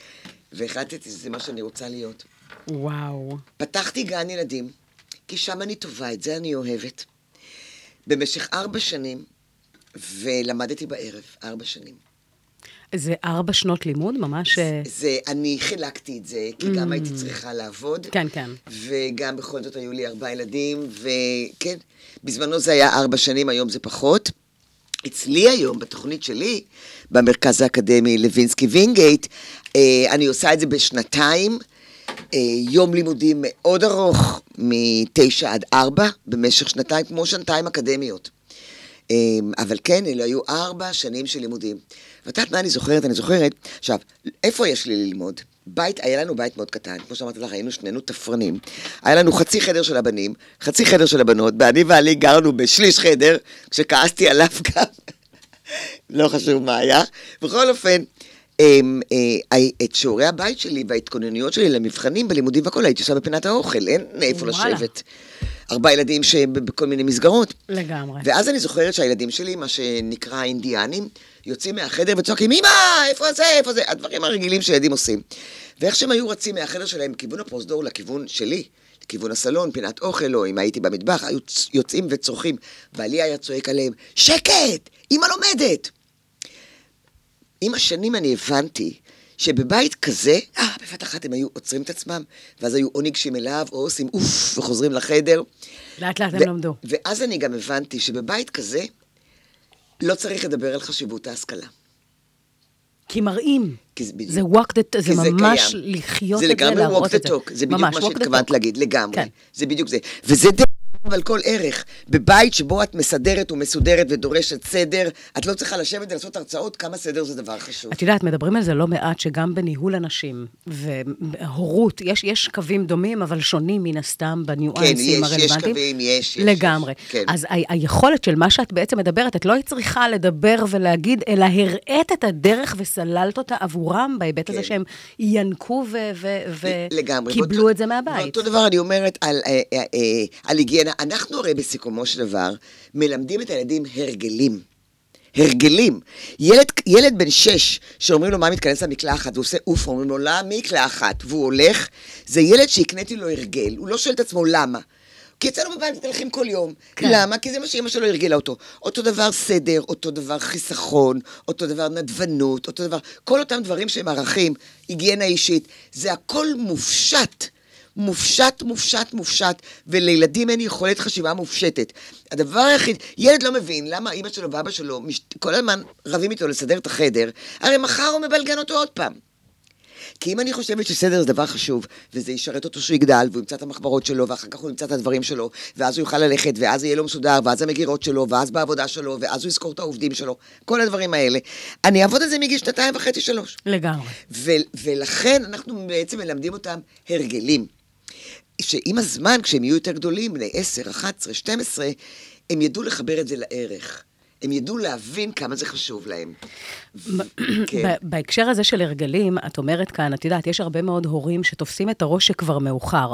והחלטתי שזה מה שאני רוצה להיות. וואו. פתחתי גן ילדים, כי שם אני טובה, את זה אני אוהבת. במשך ארבע שנים, ולמדתי בערב, ארבע שנים. זה ארבע שנות לימוד, ממש... אה, זה, אני חילקתי את זה, כי גם הייתי צריכה לעבוד. כן, כן. וגם בכל זאת היו לי ארבעה ילדים, וכן, בזמנו זה היה ארבע שנים, היום זה פחות. אצלי היום, בתוכנית שלי, במרכז האקדמי לוינסקי וינגייט, אה, אני עושה את זה בשנתיים, יום לימודים מאוד ארוך, מתשע עד ארבע, במשך שנתיים, כמו שנתיים אקדמיות. אה, אבל כן, אלה היו ארבע שנים של לימודים. ואת יודעת מה אני זוכרת? אני זוכרת, עכשיו, איפה יש לי ללמוד? בית, היה לנו בית מאוד קטן, כמו שאמרתי לך, היינו שנינו תפרנים. היה לנו חצי חדר של הבנים, חצי חדר של הבנות, ואני ועלי גרנו בשליש חדר, כשכעסתי עליו גם, לא חשוב מה היה. בכל אופן, אה, את שיעורי הבית שלי וההתכוננויות שלי למבחנים בלימודים והכל, הייתי עושה בפינת האוכל, אין איפה. לשבת. ארבעה ילדים שהם בכל מיני מסגרות. לגמרי. ואז אני זוכרת שהילדים שלי, מה שנקרא אינדיאנים, יוצאים מהחדר וצועקים, אמא, איפה זה, איפה זה? הדברים הרגילים שילדים עושים. ואיך שהם היו רצים מהחדר שלהם, כיוון הפרוזדור לכיוון שלי, לכיוון הסלון, פינת אוכל, או אם הייתי במטבח, היו יוצאים וצורכים. בעלי היה צועק עליהם, שקט, אמא לומדת. עם השנים אני הבנתי שבבית כזה, אה, בבת אחת הם היו עוצרים את עצמם, ואז היו או ניגשים אליו, או עושים אוף וחוזרים לחדר. לאט לאט הם למדו. ואז אני גם הבנתי שבבית כזה לא צריך לדבר על חשיבות ההשכלה. כי מראים. כי זה בדיוק. זה walk the, כי זה ממש קיים. לחיות זה את זה, לגמרי להראות walk את the זה. talk, זה בדיוק ממש, מה walk the שהתכוונת talk. להגיד, לגמרי. כן. זה בדיוק זה. וזה דרך אגב על כל ערך. בבית שבו את מסדרת ומסודרת ודורשת סדר, את לא צריכה לשבת ולעשות הרצאות כמה סדר זה דבר חשוב. את יודעת, מדברים על זה לא מעט, שגם בניהול אנשים והורות, יש, יש קווים דומים, אבל שונים מן הסתם כן, בניואנסים יש, יש הרלוונטיים. קווים, יש, יש. לגמרי. יש, כן. אז ה- היכולת של מה שאת בעצם מדברת, את לא צריכה לדבר ולהגיד, אלא הראית את הדרך וסללת אותה עבורם, בהיבט הזה כן. שהם ינקו ו- ו-. וקיבלו ואותו- את זה מהבית. ואותו דבר אני אומרת על, אה, אה, אה, על היגיינה. אנחנו הרי בסיכומו של דבר מלמדים את הילדים הרגלים. הרגלים. ילד, ילד בן שש, שאומרים לו מה מתכנס למקלחת, והוא עושה אוף, אומרים לו למה מקלחת, והוא הולך, זה ילד שהקניתי לו הרגל, הוא לא שואל את עצמו למה. כי אצלנו בבית מתהלכים כל יום. כן. למה? כי זה מה שאימא שלו הרגילה אותו. אותו דבר סדר, אותו דבר חיסכון, אותו דבר נדבנות, אותו דבר, כל אותם דברים שהם ערכים, היגיינה אישית, זה הכל מופשט. מופשט, מופשט, מופשט, ולילדים אין יכולת חשיבה מופשטת. הדבר היחיד, ילד לא מבין למה אימא שלו ואבא שלו מש, כל הזמן רבים איתו לסדר את החדר, הרי מחר הוא מבלגן אותו עוד פעם. כי אם אני חושבת שסדר זה דבר חשוב, וזה ישרת אותו שהוא יגדל, והוא ימצא את המחברות שלו, ואחר כך הוא ימצא את הדברים שלו, ואז הוא יוכל ללכת, ואז יהיה לו מסודר, ואז המגירות שלו, ואז בעבודה שלו, ואז הוא יזכור את העובדים שלו, כל הדברים האלה. אני אעבוד על זה מגיל שנתיים וחצי, שלוש. לגמרי. ולכן אנחנו בעצם מלמדים אותם הרגלים. שעם הזמן, כשהם יהיו יותר גדולים, בני 10, 11, 12, הם ידעו לחבר את זה לערך. הם ידעו להבין כמה זה חשוב להם. כן. בהקשר הזה של הרגלים, את אומרת כאן, את יודעת, יש הרבה מאוד הורים שתופסים את הראש שכבר מאוחר.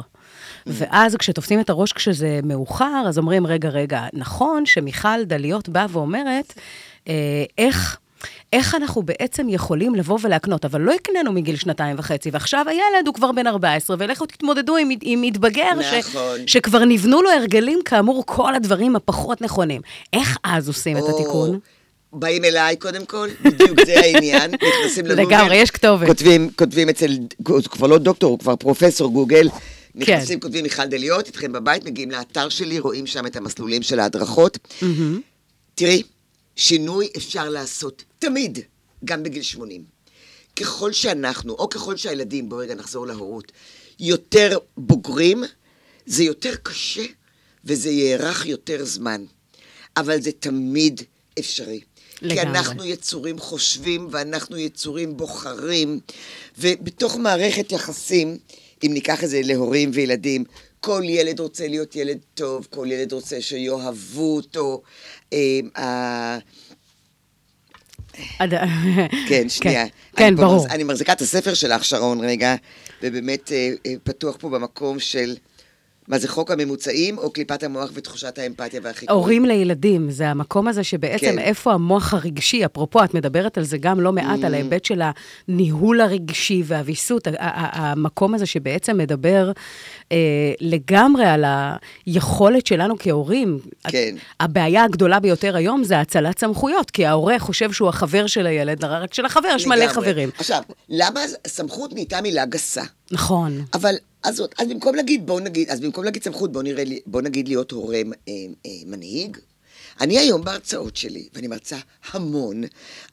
ואז כשתופסים את הראש כשזה מאוחר, אז אומרים, רגע, רגע, נכון שמיכל דליות באה ואומרת, אה, איך... איך אנחנו בעצם יכולים לבוא ולהקנות, אבל לא הקננו מגיל שנתיים וחצי, ועכשיו הילד הוא כבר בן 14, ולכו תתמודדו עם, עם מתבגר, נכון. שכבר נבנו לו הרגלים, כאמור, כל הדברים הפחות נכונים. איך אז עושים את או, התיקון? באים אליי קודם כל, בדיוק זה העניין, נכנסים לגוגל. לגמרי, יש כתובת. כותבים, כותבים אצל, הוא כבר לא דוקטור, הוא כבר פרופסור גוגל. כן. נכנסים, כותבים מיכל דליות, איתכם בבית, מגיעים לאתר שלי, רואים שם את המסלולים של ההדרכות. תראי, שינוי אפשר לעשות תמיד, גם בגיל 80. ככל שאנחנו, או ככל שהילדים, בואו רגע נחזור להורות, יותר בוגרים, זה יותר קשה וזה יארך יותר זמן. אבל זה תמיד אפשרי. כי לגמרי. אנחנו יצורים חושבים ואנחנו יצורים בוחרים, ובתוך מערכת יחסים, אם ניקח את זה להורים וילדים, כל ילד רוצה להיות ילד טוב, כל ילד רוצה שיאהבו אותו. אה, עד- כן, שנייה. כן, ברור. אני מחזיקה את הספר שלך, שרון, רגע, ובאמת אה, אה, פתוח פה במקום של... מה זה חוק הממוצעים, או קליפת המוח ותחושת האמפתיה והחיקוי? הורים לילדים, זה המקום הזה שבעצם כן. איפה המוח הרגשי, אפרופו, את מדברת על זה גם לא מעט, Mm. על ההיבט של הניהול הרגשי והוויסות, המקום הזה שבעצם מדבר אה, לגמרי על היכולת שלנו כהורים. כן. הבעיה הגדולה ביותר היום זה הצלת סמכויות, כי ההורה חושב שהוא החבר של הילד, רק שלחבר יש מלא. חברים. עכשיו, למה סמכות נהייתה מילה גסה? נכון. אבל, אז, אז במקום להגיד, בואו נגיד, אז במקום להגיד סמכות, בואו נראה, בואו נגיד להיות הורה אה, אה, מנהיג. אני היום בהרצאות שלי, ואני מרצה המון,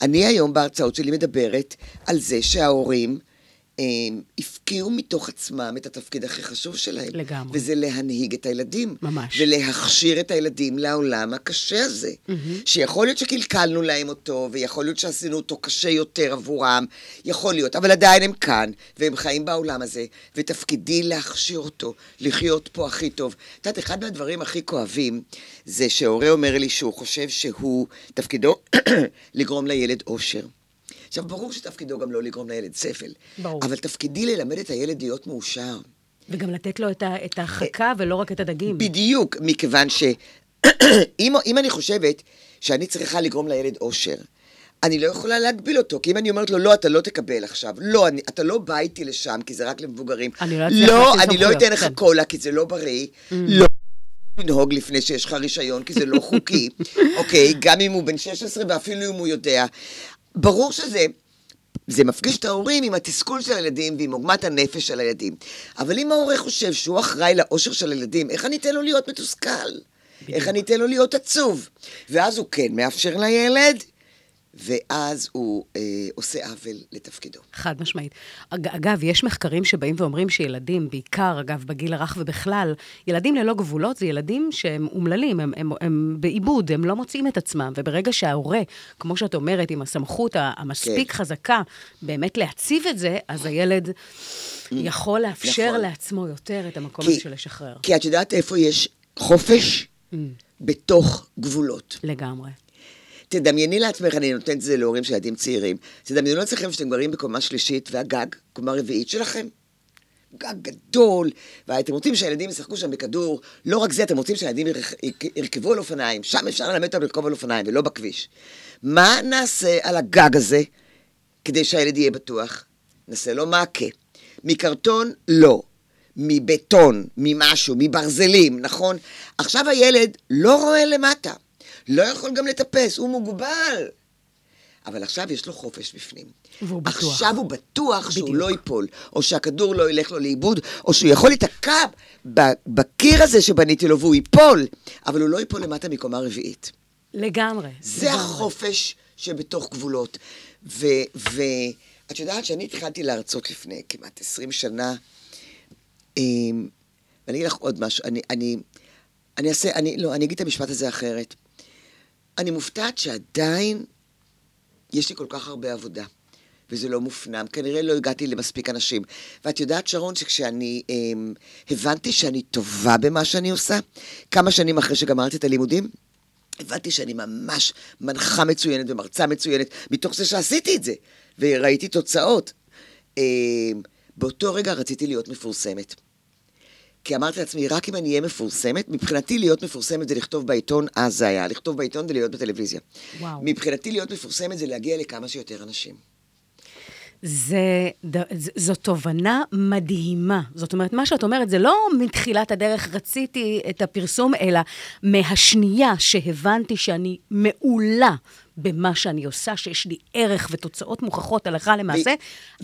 אני היום בהרצאות שלי מדברת על זה שההורים הפקיעו מתוך עצמם את התפקיד הכי חשוב שלהם. לגמרי. וזה להנהיג את הילדים. ממש. ולהכשיר את הילדים לעולם הקשה הזה. שיכול להיות שקלקלנו להם אותו, ויכול להיות שעשינו אותו קשה יותר עבורם, יכול להיות, אבל עדיין הם כאן, והם חיים בעולם הזה, ותפקידי להכשיר אותו, לחיות פה הכי טוב. את יודעת, אחד מהדברים הכי כואבים, זה שהורה אומר לי שהוא חושב שהוא, תפקידו לגרום לילד אושר. עכשיו, ברור שתפקידו גם לא לגרום לילד ספל. ברור. אבל תפקידי ללמד את הילד להיות מאושר. וגם לתת לו את, ה, את החכה ולא רק את הדגים. בדיוק, מכיוון ש... אם, אם אני חושבת שאני צריכה לגרום לילד אושר, אני לא יכולה להגביל אותו, כי אם אני אומרת לו, לא, אתה לא תקבל עכשיו, לא, אני, אתה לא בא איתי לשם, כי זה רק למבוגרים. אני לא אצליח לא, אני לא אתן לך כן. קולה, כי זה לא בריא. לא. לנהוג לפני שיש לך רישיון, כי זה לא חוקי, אוקיי? גם אם הוא בן 16 ואפילו אם הוא יודע. ברור שזה... זה מפגיש את ההורים עם התסכול של הילדים ועם עוגמת הנפש של הילדים. אבל אם ההורה חושב שהוא אחראי לאושר של הילדים, איך אני אתן לו להיות מתוסכל? איך אני אתן לו להיות עצוב? ואז הוא כן מאפשר לילד, ואז הוא אה, עושה עוול לתפקידו. חד משמעית. אג, אגב, יש מחקרים שבאים ואומרים שילדים, בעיקר, אגב, בגיל הרך ובכלל, ילדים ללא גבולות זה ילדים שהם אומללים, הם, הם, הם בעיבוד, הם לא מוצאים את עצמם. וברגע שההורה, כמו שאת אומרת, עם הסמכות המספיק כן. חזקה, באמת להציב את זה, אז הילד יכול לאפשר נכון. לעצמו יותר את המקום הזה של לשחרר. כי את יודעת איפה יש חופש? בתוך גבולות. לגמרי. תדמייני לעצמך, אני נותנת את זה להורים של ילדים צעירים, תדמיינו לעצמכם שאתם גרים בקומה שלישית והגג, קומה רביעית שלכם. גג גדול, ואתם רוצים שהילדים ישחקו שם בכדור. לא רק זה, אתם רוצים שהילדים ירכ- ירכבו על אופניים. שם אפשר ללמד אותם לרכוב על אופניים, ולא בכביש. מה נעשה על הגג הזה כדי שהילד יהיה בטוח? נעשה לו מעקה. מקרטון? לא. מבטון, ממשהו, מברזלים, נכון? עכשיו הילד לא רואה למטה. לא יכול גם לטפס, הוא מוגבל. אבל עכשיו יש לו חופש בפנים. והוא בטוח. עכשיו הוא בטוח שהוא בדיוק. לא ייפול, או שהכדור לא ילך לו לאיבוד, או שהוא יכול להיתקע בקיר הזה שבניתי לו והוא ייפול, אבל הוא לא ייפול למטה מקומה רביעית. לגמרי. זה לגמרי. החופש שבתוך גבולות. ואת יודעת שאני התחלתי להרצות לפני כמעט 20 שנה, אמ, ואני אגיד לך עוד משהו, אני, אני, אני אעשה, אני, לא, אני אגיד את המשפט הזה אחרת. אני מופתעת שעדיין יש לי כל כך הרבה עבודה, וזה לא מופנם. כנראה לא הגעתי למספיק אנשים. ואת יודעת, שרון, שכשאני אמ, הבנתי שאני טובה במה שאני עושה, כמה שנים אחרי שגמרתי את הלימודים, הבנתי שאני ממש מנחה מצוינת ומרצה מצוינת, מתוך זה שעשיתי את זה, וראיתי תוצאות. אמ, באותו רגע רציתי להיות מפורסמת. כי אמרתי לעצמי, רק אם אני אהיה מפורסמת, מבחינתי להיות מפורסמת זה לכתוב בעיתון, אז זה היה, לכתוב בעיתון זה להיות בטלוויזיה. וואו. מבחינתי להיות מפורסמת זה להגיע לכמה שיותר אנשים. זה, זו תובנה מדהימה. זאת אומרת, מה שאת אומרת, זה לא מתחילת הדרך רציתי את הפרסום, אלא מהשנייה שהבנתי שאני מעולה במה שאני עושה, שיש לי ערך ותוצאות מוכחות הלכה למעשה,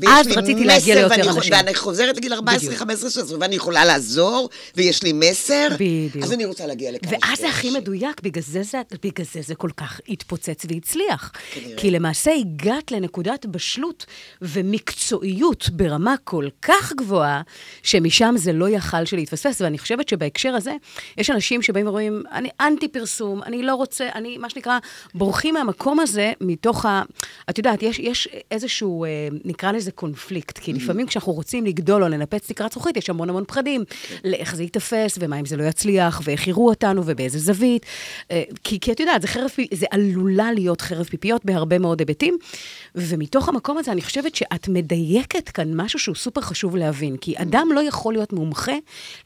ו- אז רציתי להגיע ליותר ואני, אנשים. ואני חוזרת לגיל 14, בדיוק. 15, 16, ואני יכולה לעזור, ויש לי מסר, בדיוק. אז אני רוצה להגיע לכמה ואז שיותר זה הכי. מדויק, בגלל זה זה, בגלל זה זה כל כך התפוצץ והצליח. כנראה. כי למעשה הגעת לנקודת בשלות ומקצועיות ברמה כל כך גבוהה, שמשם זה לא יכל שלהתפספס. ואני חושבת שבהקשר הזה, יש אנשים שבאים ורואים, אני אנטי פרסום, אני לא רוצה, אני, מה שנקרא, בורחים מהמקום הזה מתוך ה... את יודעת, יש, יש איזשהו, אה, נקרא לזה קונפליקט, כי לפעמים כשאנחנו רוצים לגדול או לנפץ תקרת זכוכית, יש המון המון פחדים. לאיך זה ייתפס, ומה אם זה לא יצליח, ואיך יראו אותנו, ובאיזה זווית. אה, כי, כי את יודעת, זה חרב, זה עלולה להיות חרב פיפיות בהרבה מאוד היבטים. ומתוך המקום הזה, אני חושבת שאת מדייקת כאן משהו שהוא סופר חשוב להבין. כי אדם לא יכול להיות מומחה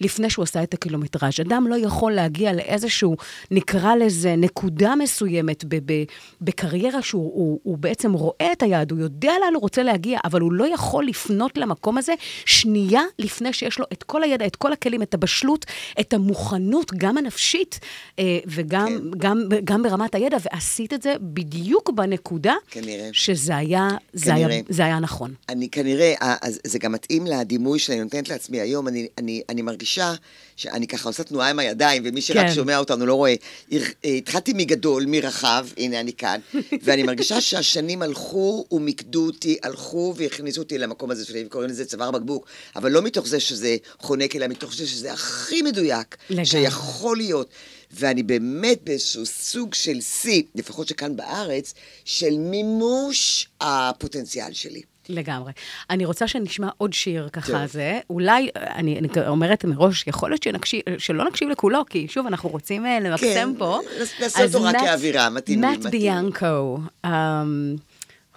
לפני שהוא עשה את הקילומטראז'. אדם לא יכול להגיע לאיזשהו, נקרא לזה, נקודה מסוימת ב- ב- בקריירה שהוא הוא, הוא בעצם רואה את היעד, הוא יודע לאן הוא רוצה להגיע, אבל הוא לא יכול לפנות למקום הזה שנייה לפני שיש לו את כל הידע, את כל הכלים, את הבשלות, את המוכנות, גם הנפשית, אה, וגם כן. גם, גם ברמת הידע, ועשית את זה בדיוק בנקודה כנראה. שזה היה, זה היה, כנראה. זה היה נכון. אני כנראה, אה, זה גם מתאים לדימוי שאני נותנת לעצמי היום, אני, אני, אני מרגישה שאני ככה עושה תנועה עם הידיים, ומי שרק כן. שומע אותנו לא רואה. אה, התחלתי מגדול, מרחב, הנה אני כאן, ואני מרגישה שהשנים הלכו ומיקדו אותי, הלכו והכניסו אותי למקום הזה שלי, קוראים לזה צוואר בקבוק, אבל לא מתוך זה שזה חונק, אלא מתוך זה שזה הכי מדויק, לגמרי. שיכול להיות. ואני באמת באיזשהו סוג של שיא, לפחות שכאן בארץ, של מימוש הפוטנציאל שלי. לגמרי. אני רוצה שנשמע עוד שיר ככה טוב. זה. אולי, אני, אני אומרת מראש, יכול להיות שנקשיב, שלא נקשיב לכולו, כי שוב, אנחנו רוצים אה, למקסם כן, פה. נעשה אותו רק כאווירה, מתאים מתאים. ביאנקו, um,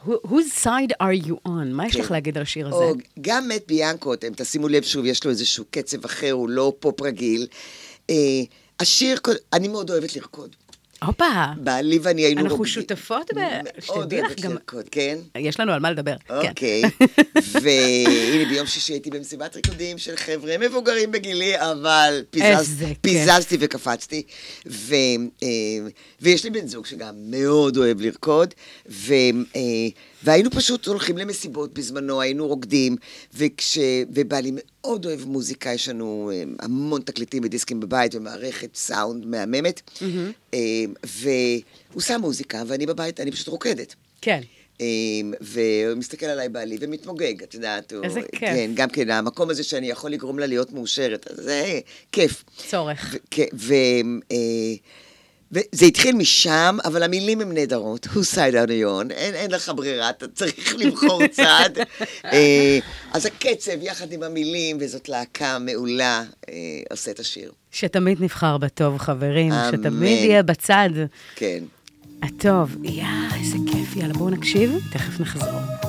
Who- whose side are you on? מה יש כן. לך להגיד על השיר הזה? או גם מת ביאנקו, אתם תשימו לב שוב, יש לו איזשהו קצב אחר, הוא לא פופ רגיל. אה, השיר, אני מאוד אוהבת לרקוד. הופה, בעלי ואני היינו אנחנו רוקדים. שותפות ב- שתדעי לך גם- לרקוד, כן? יש לנו על מה לדבר. כן. אוקיי. והנה, ביום שישי הייתי במסיבת ריקודים של חבר'ה מבוגרים בגילי, אבל פיזז-. פיזזתי וקפצתי. ו, אה, ויש לי בן זוג שגם מאוד אוהב לרקוד, ו, אה, והיינו פשוט הולכים למסיבות בזמנו, היינו רוקדים, וכש, ובעלי מאוד אוהב מוזיקה, יש לנו אה, המון תקליטים ודיסקים בבית ומערכת סאונד מהממת. אה, והוא שם מוזיקה, ואני בבית, אני פשוט רוקדת. כן. אמ, והוא מסתכל עליי בעלי ומתמוגג, את יודעת. הוא- איזה כיף. כן, גם כן, המקום הזה שאני יכול לגרום לה להיות מאושרת, אז זה כיף. צורך. ו- כן, ו... וזה התחיל משם, אבל המילים הן נהדרות. Who side are you on? אין, אין לך ברירה, אתה צריך לבחור צד. אה, אז הקצב, יחד עם המילים, וזאת להקה מעולה, אה, עושה את השיר. שתמיד נבחר בטוב, חברים. אמן. שתמיד יהיה בצד כן. הטוב. יא, איזה כיף. יאללה, בואו נקשיב, תכף נחזור.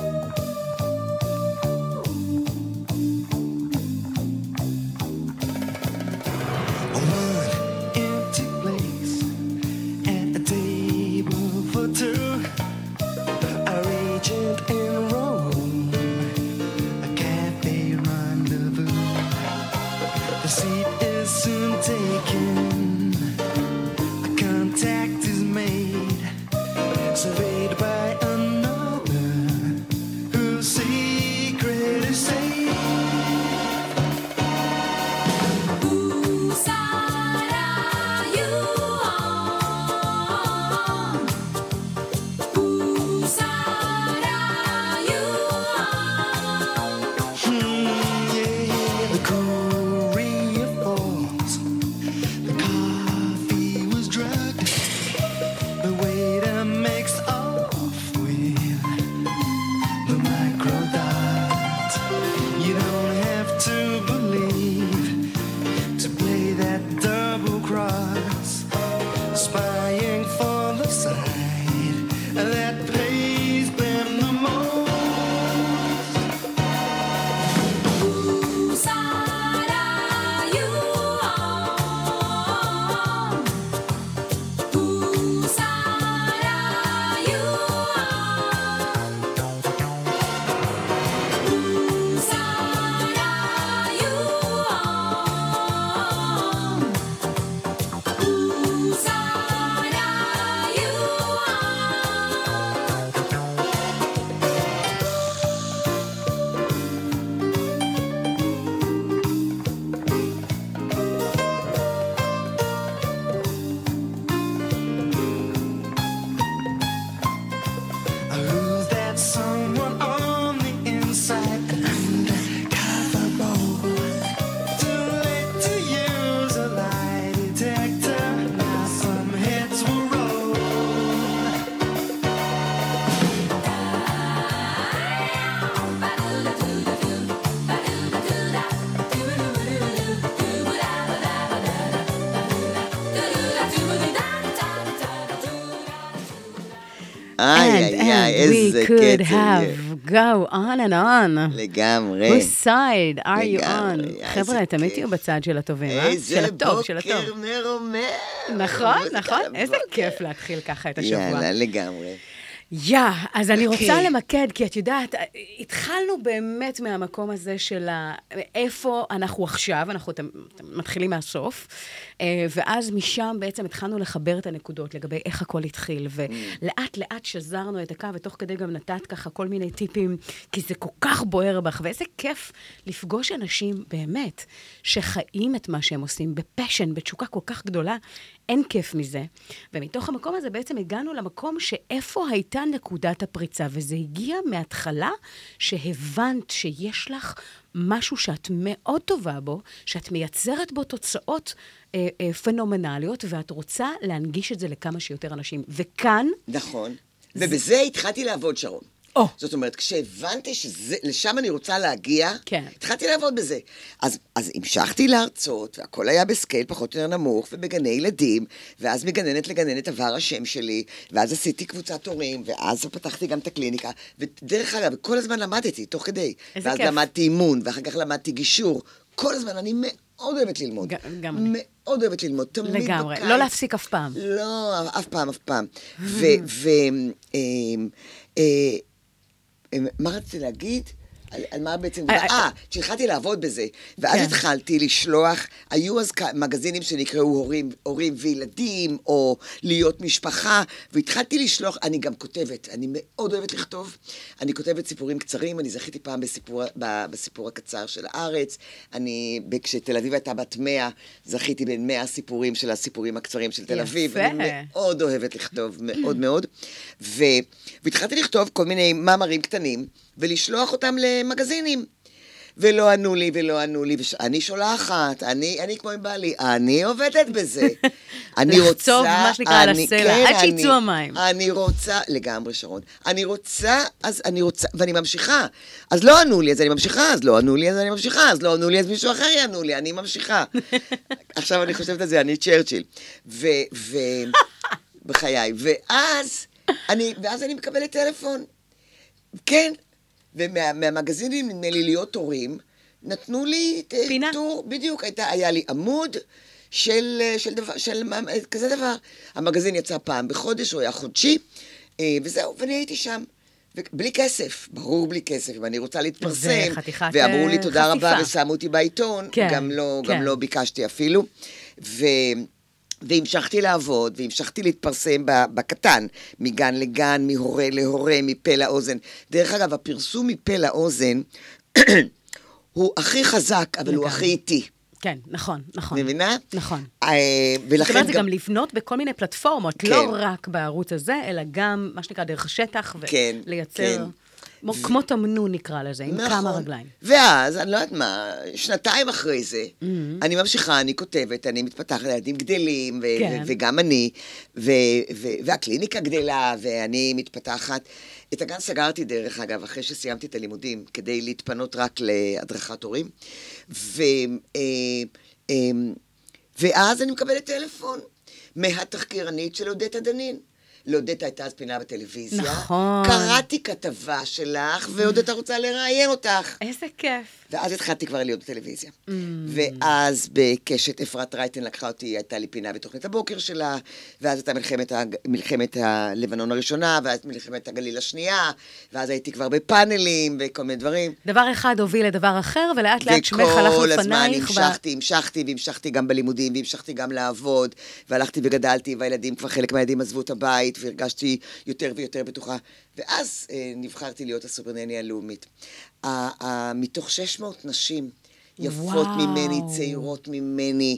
Could have go on and on. לגמרי. Whose side are you on? חבר'ה, תמיד. תהיו בצד של הטובים, אה? של הטוב, של הטוב. בוקר מרומם. נכון, איזה נכון, בוקר. איזה כיף להתחיל ככה את השבוע. יאללה, לגמרי. יא, אז אני רוצה אוקיי. למקד, כי את יודעת, התחלנו באמת מהמקום הזה של ה... איפה אנחנו עכשיו, אנחנו מתחילים מהסוף, ואז משם בעצם התחלנו לחבר את הנקודות לגבי איך הכל התחיל, ולאט לאט שזרנו את הקו, ותוך כדי גם נתת ככה כל מיני טיפים, כי זה כל כך בוער בך, ואיזה כיף לפגוש אנשים באמת, שחיים את מה שהם עושים בפשן, בתשוקה כל כך גדולה, אין כיף מזה. ומתוך המקום הזה בעצם הגענו למקום שאיפה הייתה נקודת הפריצה, וזה הגיע מההתחלה שהבנת שיש לך משהו שאת מאוד טובה בו, שאת מייצרת בו תוצאות אה, אה, פנומנליות, ואת רוצה להנגיש את זה לכמה שיותר אנשים. וכאן, נכון. ובזה התחלתי לעבוד, שרון. או. זאת אומרת, כשהבנתי שלשם אני רוצה להגיע, כן. התחלתי לעבוד בזה. אז, אז המשכתי להרצות, והכל היה בסקייל פחות או יותר נמוך, ובגני ילדים, ואז מגננת לגננת עבר השם שלי, ואז עשיתי קבוצת הורים, ואז פתחתי גם את הקליניקה, ודרך אגב, כל הזמן למדתי, תוך כדי. איזה ואז כיף. למדתי אימון, ואחר כך למדתי גישור. כל הזמן, אני מאוד אוהבת ללמוד. גם אני. מאוד אוהבת ללמוד, תמיד לגמרי. בקיץ. לא להפסיק אף פעם. לא, אף פעם, אף פעם. ו... ו... אמ, אה, אמ, מה רציתי להגיד? על, על מה בעצם... אה, אה, כשהתחלתי לעבוד בזה, ואז כן. התחלתי לשלוח, היו אז מגזינים שנקראו הורים, הורים וילדים, או להיות משפחה, והתחלתי לשלוח, אני גם כותבת, אני מאוד אוהבת לכתוב, אני כותבת סיפורים קצרים, אני זכיתי פעם בסיפור, ב- בסיפור הקצר של הארץ, אני, כשתל אביב הייתה בת מאה, זכיתי בין מאה סיפורים של הסיפורים הקצרים של תל אביב, יפה. אני מאוד אוהבת לכתוב, מאוד מאוד. ו... והתחלתי לכתוב כל מיני מאמרים קטנים, ולשלוח אותם למגזינים. ולא ענו לי, ולא ענו לי, ואני שולחת, אני, אני כמו עם בעלי, אני עובדת בזה. אני רוצה... לחצוב, מה שנקרא, על הסלע, כן, עד שיצאו המים. אני רוצה, לגמרי שרון, אני רוצה, אז אני רוצה, ואני ממשיכה. אז לא ענו לי, אז אני ממשיכה, אז לא ענו לי, אז אני ממשיכה, אז לא ענו לי, אז מישהו אחר יענו לי, אני ממשיכה. עכשיו אני חושבת על זה, אני צ'רצ'יל. ו... ו... בחיי. ואז אני, ואז אני מקבלת טלפון. כן. ומהמגזינים, נדמה לי, להיות הורים, נתנו לי פינה. טור, בדיוק, הייתה, היה לי עמוד של, של דבר, של כזה דבר. המגזין יצא פעם בחודש, הוא היה חודשי, אה, וזהו, ואני הייתי שם. בלי כסף, ברור בלי כסף, אם אני רוצה להתפרסם. חתיכת, ואמרו לי אה, תודה רבה חשיפה. ושמו אותי בעיתון, כן, גם, לא, כן. גם לא ביקשתי אפילו. ו... והמשכתי לעבוד, והמשכתי להתפרסם בקטן, מגן לגן, מהורה להורה, מפה לאוזן. דרך אגב, הפרסום מפה לאוזן הוא הכי חזק, אבל הוא לגמרי. הכי איטי. כן, נכון, נכון. מבינה? נכון. אה, זאת ולכן אומרת, זה גם לבנות בכל מיני פלטפורמות, כן. לא רק בערוץ הזה, אלא גם, מה שנקרא, דרך השטח, כן, ולייצר, כן. כמו- כמו תמנון נקרא לזה, עם כמה נכון. רגליים. ואז, אני לא יודעת מה, שנתיים אחרי זה, Mm-hmm. אני ממשיכה, אני כותבת, אני מתפתחת, הילדים גדלים, ו- כן. ו- וגם אני, ו- ו- והקליניקה גדלה, ואני מתפתחת. את הגן סגרתי, דרך אגב, אחרי שסיימתי את הלימודים, כדי להתפנות רק להדרכת הורים. ו- אה, אה, ואז אני מקבלת טלפון מהתחקירנית של אודטה דנין. לאודטה הייתה אז פינה בטלוויזיה. נכון. קראתי כתבה שלך, ואודטה רוצה לראיין אותך. איזה כיף. ואז התחלתי כבר להיות בטלוויזיה. Mm. ואז בקשת אפרת רייטן לקחה אותי, הייתה לי פינה בתוכנית הבוקר שלה, ואז הייתה מלחמת, הג- מלחמת הלבנון הראשונה, ואז מלחמת הגליל השנייה, ואז הייתי כבר בפאנלים וכל מיני דברים. דבר אחד הוביל לדבר אחר, ולאט לאט שמך הלך וכל הזמן לפנייך. ו- המשכתי, המשכתי, והמשכתי גם בלימודים, והמשכתי גם לעבוד, והלכתי וגדלתי, והילדים, כבר חלק מהילדים עזבו את הבית, והרגשתי יותר ויותר בטוחה. ואז אה, נבחרתי להיות הסופרנני הלאומית. ה- ה- מתוך 600 נשים, יפות וואו. ממני, צעירות ממני,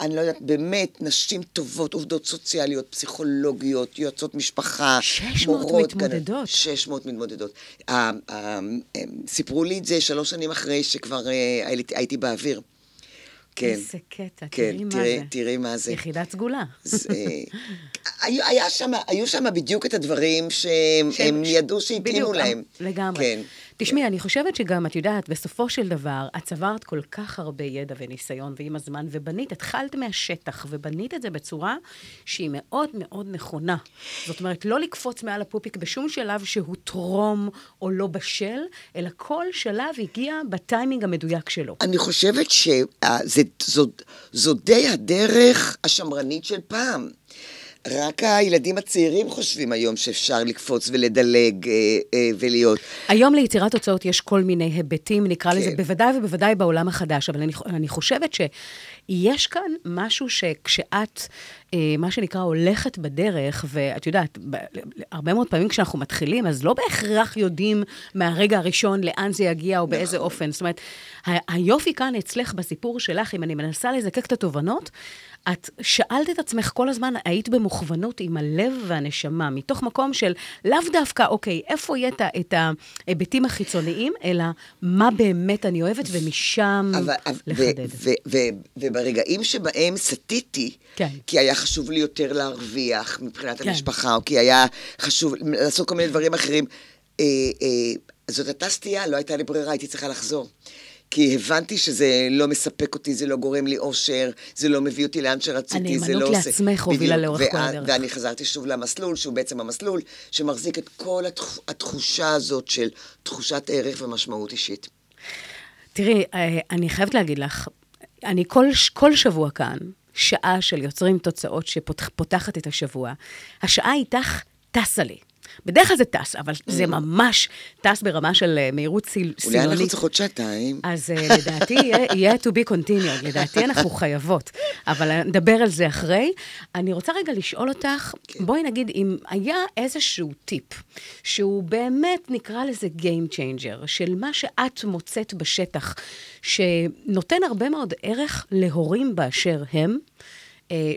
אני לא יודעת, באמת, נשים טובות, עובדות סוציאליות, פסיכולוגיות, יועצות משפחה, 600 מורות, מתמודדות. 600 מתמודדות. אה, אה, אה, סיפרו לי את זה שלוש שנים אחרי שכבר אה, הייתי באוויר. כן. איזה קטע, כן, תראי מה תראי- זה. תראי מה זה. יחידת סגולה. זה- היו, היה שם, היו שם בדיוק את הדברים שהם הם ידעו שהתאימו בדיוק, להם. לגמרי. כן. תשמעי, אני חושבת שגם, את יודעת, בסופו של דבר, את צברת כל כך הרבה ידע וניסיון ועם הזמן, ובנית, התחלת מהשטח, ובנית את זה בצורה שהיא מאוד מאוד נכונה. זאת אומרת, לא לקפוץ מעל הפופיק בשום שלב שהוא טרום או לא בשל, אלא כל שלב הגיע בטיימינג המדויק שלו. אני חושבת שזו די הדרך השמרנית של פעם. רק הילדים הצעירים חושבים היום שאפשר לקפוץ ולדלג אה, אה, ולהיות. היום ליצירת תוצאות יש כל מיני היבטים, נקרא כן. לזה, בוודאי ובוודאי בעולם החדש, אבל אני, אני חושבת שיש כאן משהו שכשאת, אה, מה שנקרא, הולכת בדרך, ואת יודעת, הרבה מאוד פעמים כשאנחנו מתחילים, אז לא בהכרח יודעים מהרגע הראשון לאן זה יגיע או באיזה נכון. אופן. זאת אומרת, היופי כאן אצלך בסיפור שלך, אם אני מנסה לזקק את התובנות, את שאלת את עצמך כל הזמן, היית במוכוונות עם הלב והנשמה, מתוך מקום של לאו דווקא, אוקיי, איפה יהיה את ההיבטים החיצוניים, אלא מה באמת אני אוהבת, ומשם אבל, אבל- לחדד. ו, ו, ו, וברגעים שבהם סטיתי, כן. כי היה חשוב לי יותר להרוויח מבחינת כן. המשפחה, או כי היה חשוב לעשות כל מיני דברים אחרים, אה, אה, זאת הייתה סטייה, לא הייתה לי ברירה, הייתי צריכה לחזור. כי הבנתי שזה לא מספק אותי, זה לא גורם לי אושר, זה לא מביא אותי לאן שרציתי, זה הנאמנות לא עושה... לעצמך הובילה לאורך כל הדרך. ואני חזרתי שוב למסלול, שהוא בעצם המסלול שמחזיק את כל התח- התחושה הזאת של תחושת ערך ומשמעות אישית. תראי, אה, אני חייבת להגיד לך, אני כל, כל שבוע כאן, שעה של יוצרים תוצאות שפותחת את השבוע, השעה איתך טסה לי. בדרך כלל זה טס, אבל זה ממש טס ברמה של אה, מהירות סיל- Mm. אולי אנחנו סילונית. צריכות שעתיים. אז uh, לדעתי יהיה, יהיה to be continued, לדעתי אנחנו חייבות, אבל אה, נדבר על זה אחרי. אני רוצה רגע לשאול אותך, בואי נגיד, אם היה איזשהו טיפ, שהוא באמת, נקרא לזה Game Changer, של מה שאת מוצאת בשטח, שנותן הרבה מאוד ערך להורים באשר הם, אה,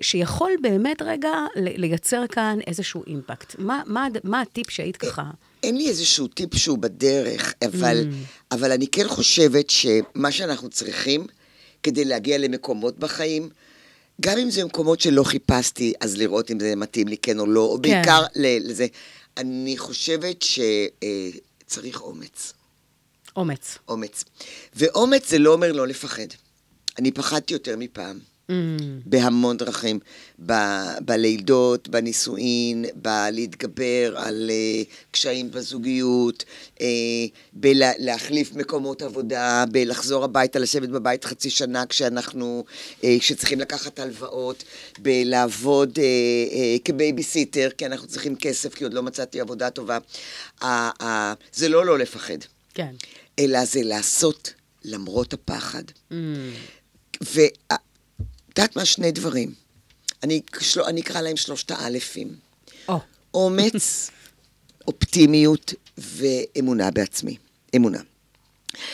שיכול באמת רגע לייצר כאן איזשהו אימפקט. מה, מה, מה הטיפ שהיית ככה? אין לי איזשהו טיפ שהוא בדרך, אבל, Mm. אבל אני כן חושבת שמה שאנחנו צריכים כדי להגיע למקומות בחיים, גם אם זה מקומות שלא חיפשתי, אז לראות אם זה מתאים לי כן או לא, או כן. בעיקר לזה, אני חושבת שצריך אומץ. אומץ. אומץ. ואומץ זה לא אומר לא לפחד. אני פחדתי יותר מפעם. Mm. בהמון דרכים, ב- בלידות, בנישואין, בלהתגבר על uh, קשיים בזוגיות, uh, בלהחליף מקומות עבודה, בלחזור הביתה, לשבת בבית חצי שנה כשאנחנו, uh, כשצריכים לקחת הלוואות, בלעבוד uh, uh, כבייביסיטר, כי אנחנו צריכים כסף, כי עוד לא מצאתי עבודה טובה. Uh, uh, זה לא לא לפחד, כן. אלא זה לעשות למרות הפחד. Mm. ואת יודעת מה? שני דברים. אני, של... אני אקרא להם שלושת האלפים. או. אומץ, אופטימיות ואמונה בעצמי. אמונה.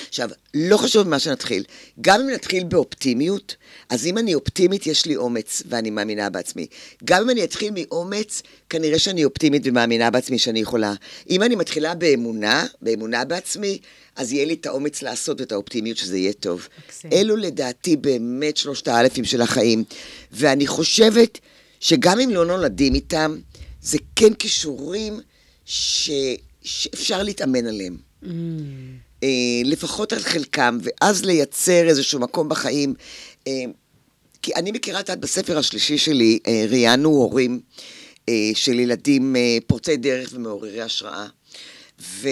עכשיו, לא חשוב ממה שנתחיל. גם אם נתחיל באופטימיות, אז אם אני אופטימית, יש לי אומץ ואני מאמינה בעצמי. גם אם אני אתחיל מאומץ, כנראה שאני אופטימית ומאמינה בעצמי שאני יכולה. אם אני מתחילה באמונה, באמונה בעצמי, אז יהיה לי את האומץ לעשות ואת האופטימיות שזה יהיה טוב. מקסים. אלו לדעתי באמת שלושת האלפים של החיים. ואני חושבת שגם אם לא נולדים איתם, זה כן כישורים ש... שאפשר להתאמן עליהם. Mm. אה, לפחות על חלקם, ואז לייצר איזשהו מקום בחיים. אה, כי אני מכירה, את יודעת, בספר השלישי שלי, אה, ראיינו הורים אה, של ילדים אה, פורצי דרך ומעוררי השראה. ו...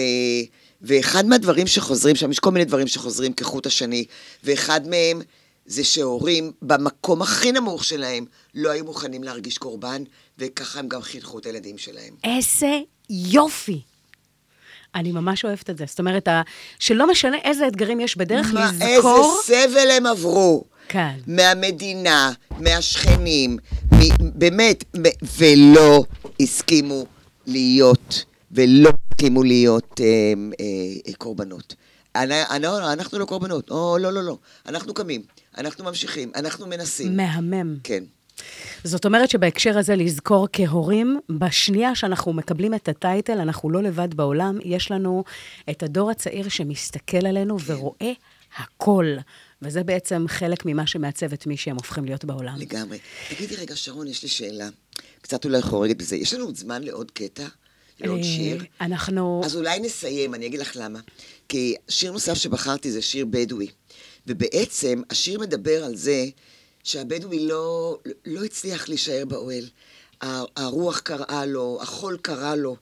ואחד מהדברים שחוזרים שם, יש כל מיני דברים שחוזרים כחוט השני, ואחד מהם זה שהורים במקום הכי נמוך שלהם לא היו מוכנים להרגיש קורבן, וככה הם גם חינכו את הילדים שלהם. איזה יופי. אני ממש אוהבת את זה. זאת אומרת, שלא משנה איזה אתגרים יש בדרך, מה, לזכור... איזה סבל הם עברו. כן. מהמדינה, מהשכנים, מ- באמת, מ- ולא הסכימו להיות, ולא הסכימו להיות אה, אה, אה, קורבנות. אני, אני, אנחנו לא קורבנות, או לא, לא, לא. אנחנו קמים, אנחנו ממשיכים, אנחנו מנסים. מהמם. כן. זאת אומרת שבהקשר הזה לזכור כהורים, בשנייה שאנחנו מקבלים את הטייטל, אנחנו לא לבד בעולם, יש לנו את הדור הצעיר שמסתכל עלינו כן. ורואה הכל. וזה בעצם חלק ממה שמעצב את מי שהם הופכים להיות בעולם. לגמרי. תגידי רגע, שרון, יש לי שאלה. קצת אולי חורגת בזה. יש לנו עוד זמן לעוד קטע? לעוד אה, שיר? אנחנו... אז אולי נסיים, אני אגיד לך למה. כי שיר נוסף שבחרתי זה שיר בדואי. ובעצם השיר מדבר על זה שהבדואי לא, לא הצליח להישאר באוהל. הרוח קראה לו, החול קרא לו,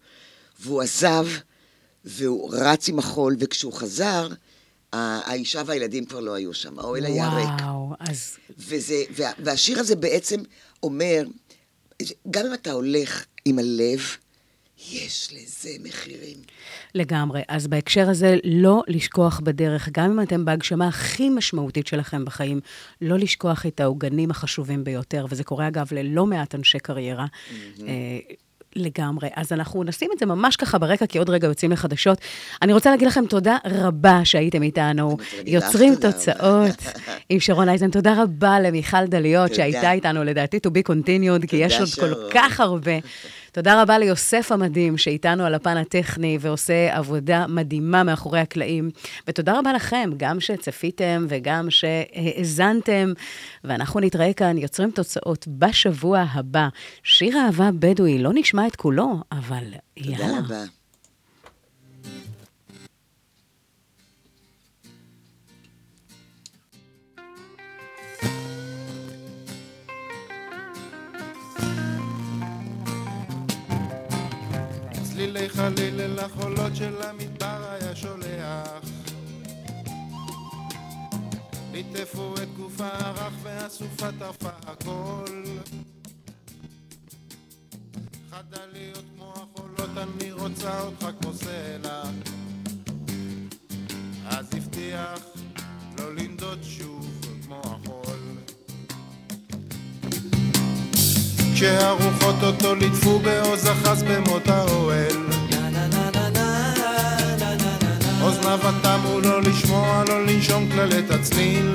והוא עזב, והוא רץ עם החול, וכשהוא חזר, האישה והילדים כבר לא היו שם, האוהל היה ריק. וואו, אז וזה, וה, והשיר הזה בעצם אומר, גם אם אתה הולך עם הלב, יש לזה מחירים. לגמרי. אז בהקשר הזה, לא לשכוח בדרך, גם אם אתם בהגשמה הכי משמעותית שלכם בחיים, לא לשכוח את העוגנים החשובים ביותר, וזה קורה אגב ללא מעט אנשי קריירה. אה, לגמרי. אז אנחנו נשים את זה ממש ככה ברקע, כי עוד רגע יוצאים לחדשות. אני רוצה להגיד לכם תודה רבה שהייתם איתנו. יוצרים תוצאות עם שרון אייזן. תודה רבה למיכל דליות. שהייתה איתנו, לדעתי, to be continued, כי יש עוד כל. כך הרבה. תודה רבה ליוסף המדהים, שאיתנו על הפן הטכני ועושה עבודה מדהימה מאחורי הקלעים. ותודה רבה לכם, גם שצפיתם וגם שהאזנתם. ואנחנו נתראה כאן, יוצרים תוצאות, בשבוע הבא. שיר אהבה בדואי, לא נשמע את כולו, אבל תודה יאללה. רבה. חלילי חלילי לחולות של המדבר היה שולח. ליטפו את גופה הרך והסופה טרפה הכל. חדה להיות כמו החולות אני רוצה אותך כמו סלע. אז הבטיח לא לנדוד שוב כשהרוחות אותו ליטפו בעוז אחז במות האוהל אוזניו תמו לא לשמוע, לא לנשום כללת הצליל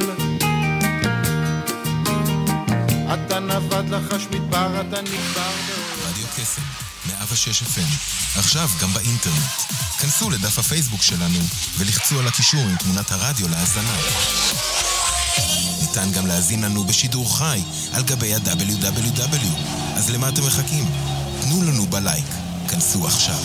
אתה נבד לחש מדבר, אתה באוהל רדיו קסם, 106 FM, עכשיו גם באינטרנט. כנסו לדף הפייסבוק שלנו ולחצו על הקישור עם תמונת הרדיו להאזנה. ניתן גם להאזין לנו בשידור חי על גבי ה-WW. אז למה אתם מחכים? תנו לנו בלייק. כנסו עכשיו.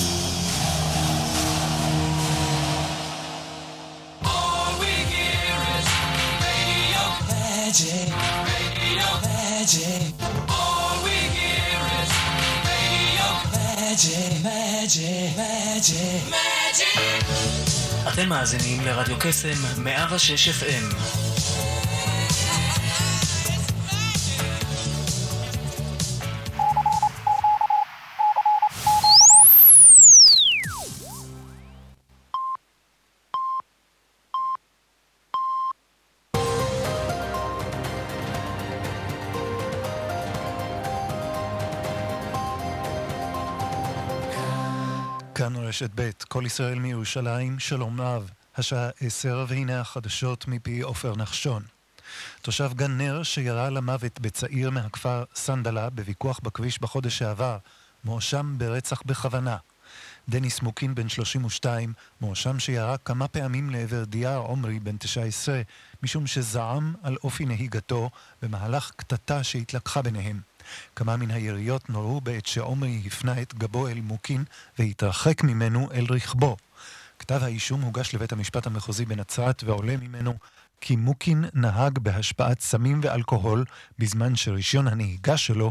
אתם מאזינים לרדיו קסם 106 FM. רשת ב', כל ישראל מירושלים, שלום רב, השעה עשר, והנה החדשות מפי עופר נחשון. תושב גן נר שירה למוות בצעיר מהכפר סנדלה בוויכוח בכביש בחודש שעבר, מואשם ברצח בכוונה. דניס מוקין, בן 32, מואשם שירה כמה פעמים לעבר דיאר עומרי, בן 19, משום שזעם על אופי נהיגתו במהלך קטטה שהתלקחה ביניהם. כמה מן היריות נורו בעת שעומרי הפנה את גבו אל מוקין והתרחק ממנו אל רכבו. כתב האישום הוגש לבית המשפט המחוזי בנצרת ועולה ממנו כי מוקין נהג בהשפעת סמים ואלכוהול בזמן שרישיון הנהיגה שלו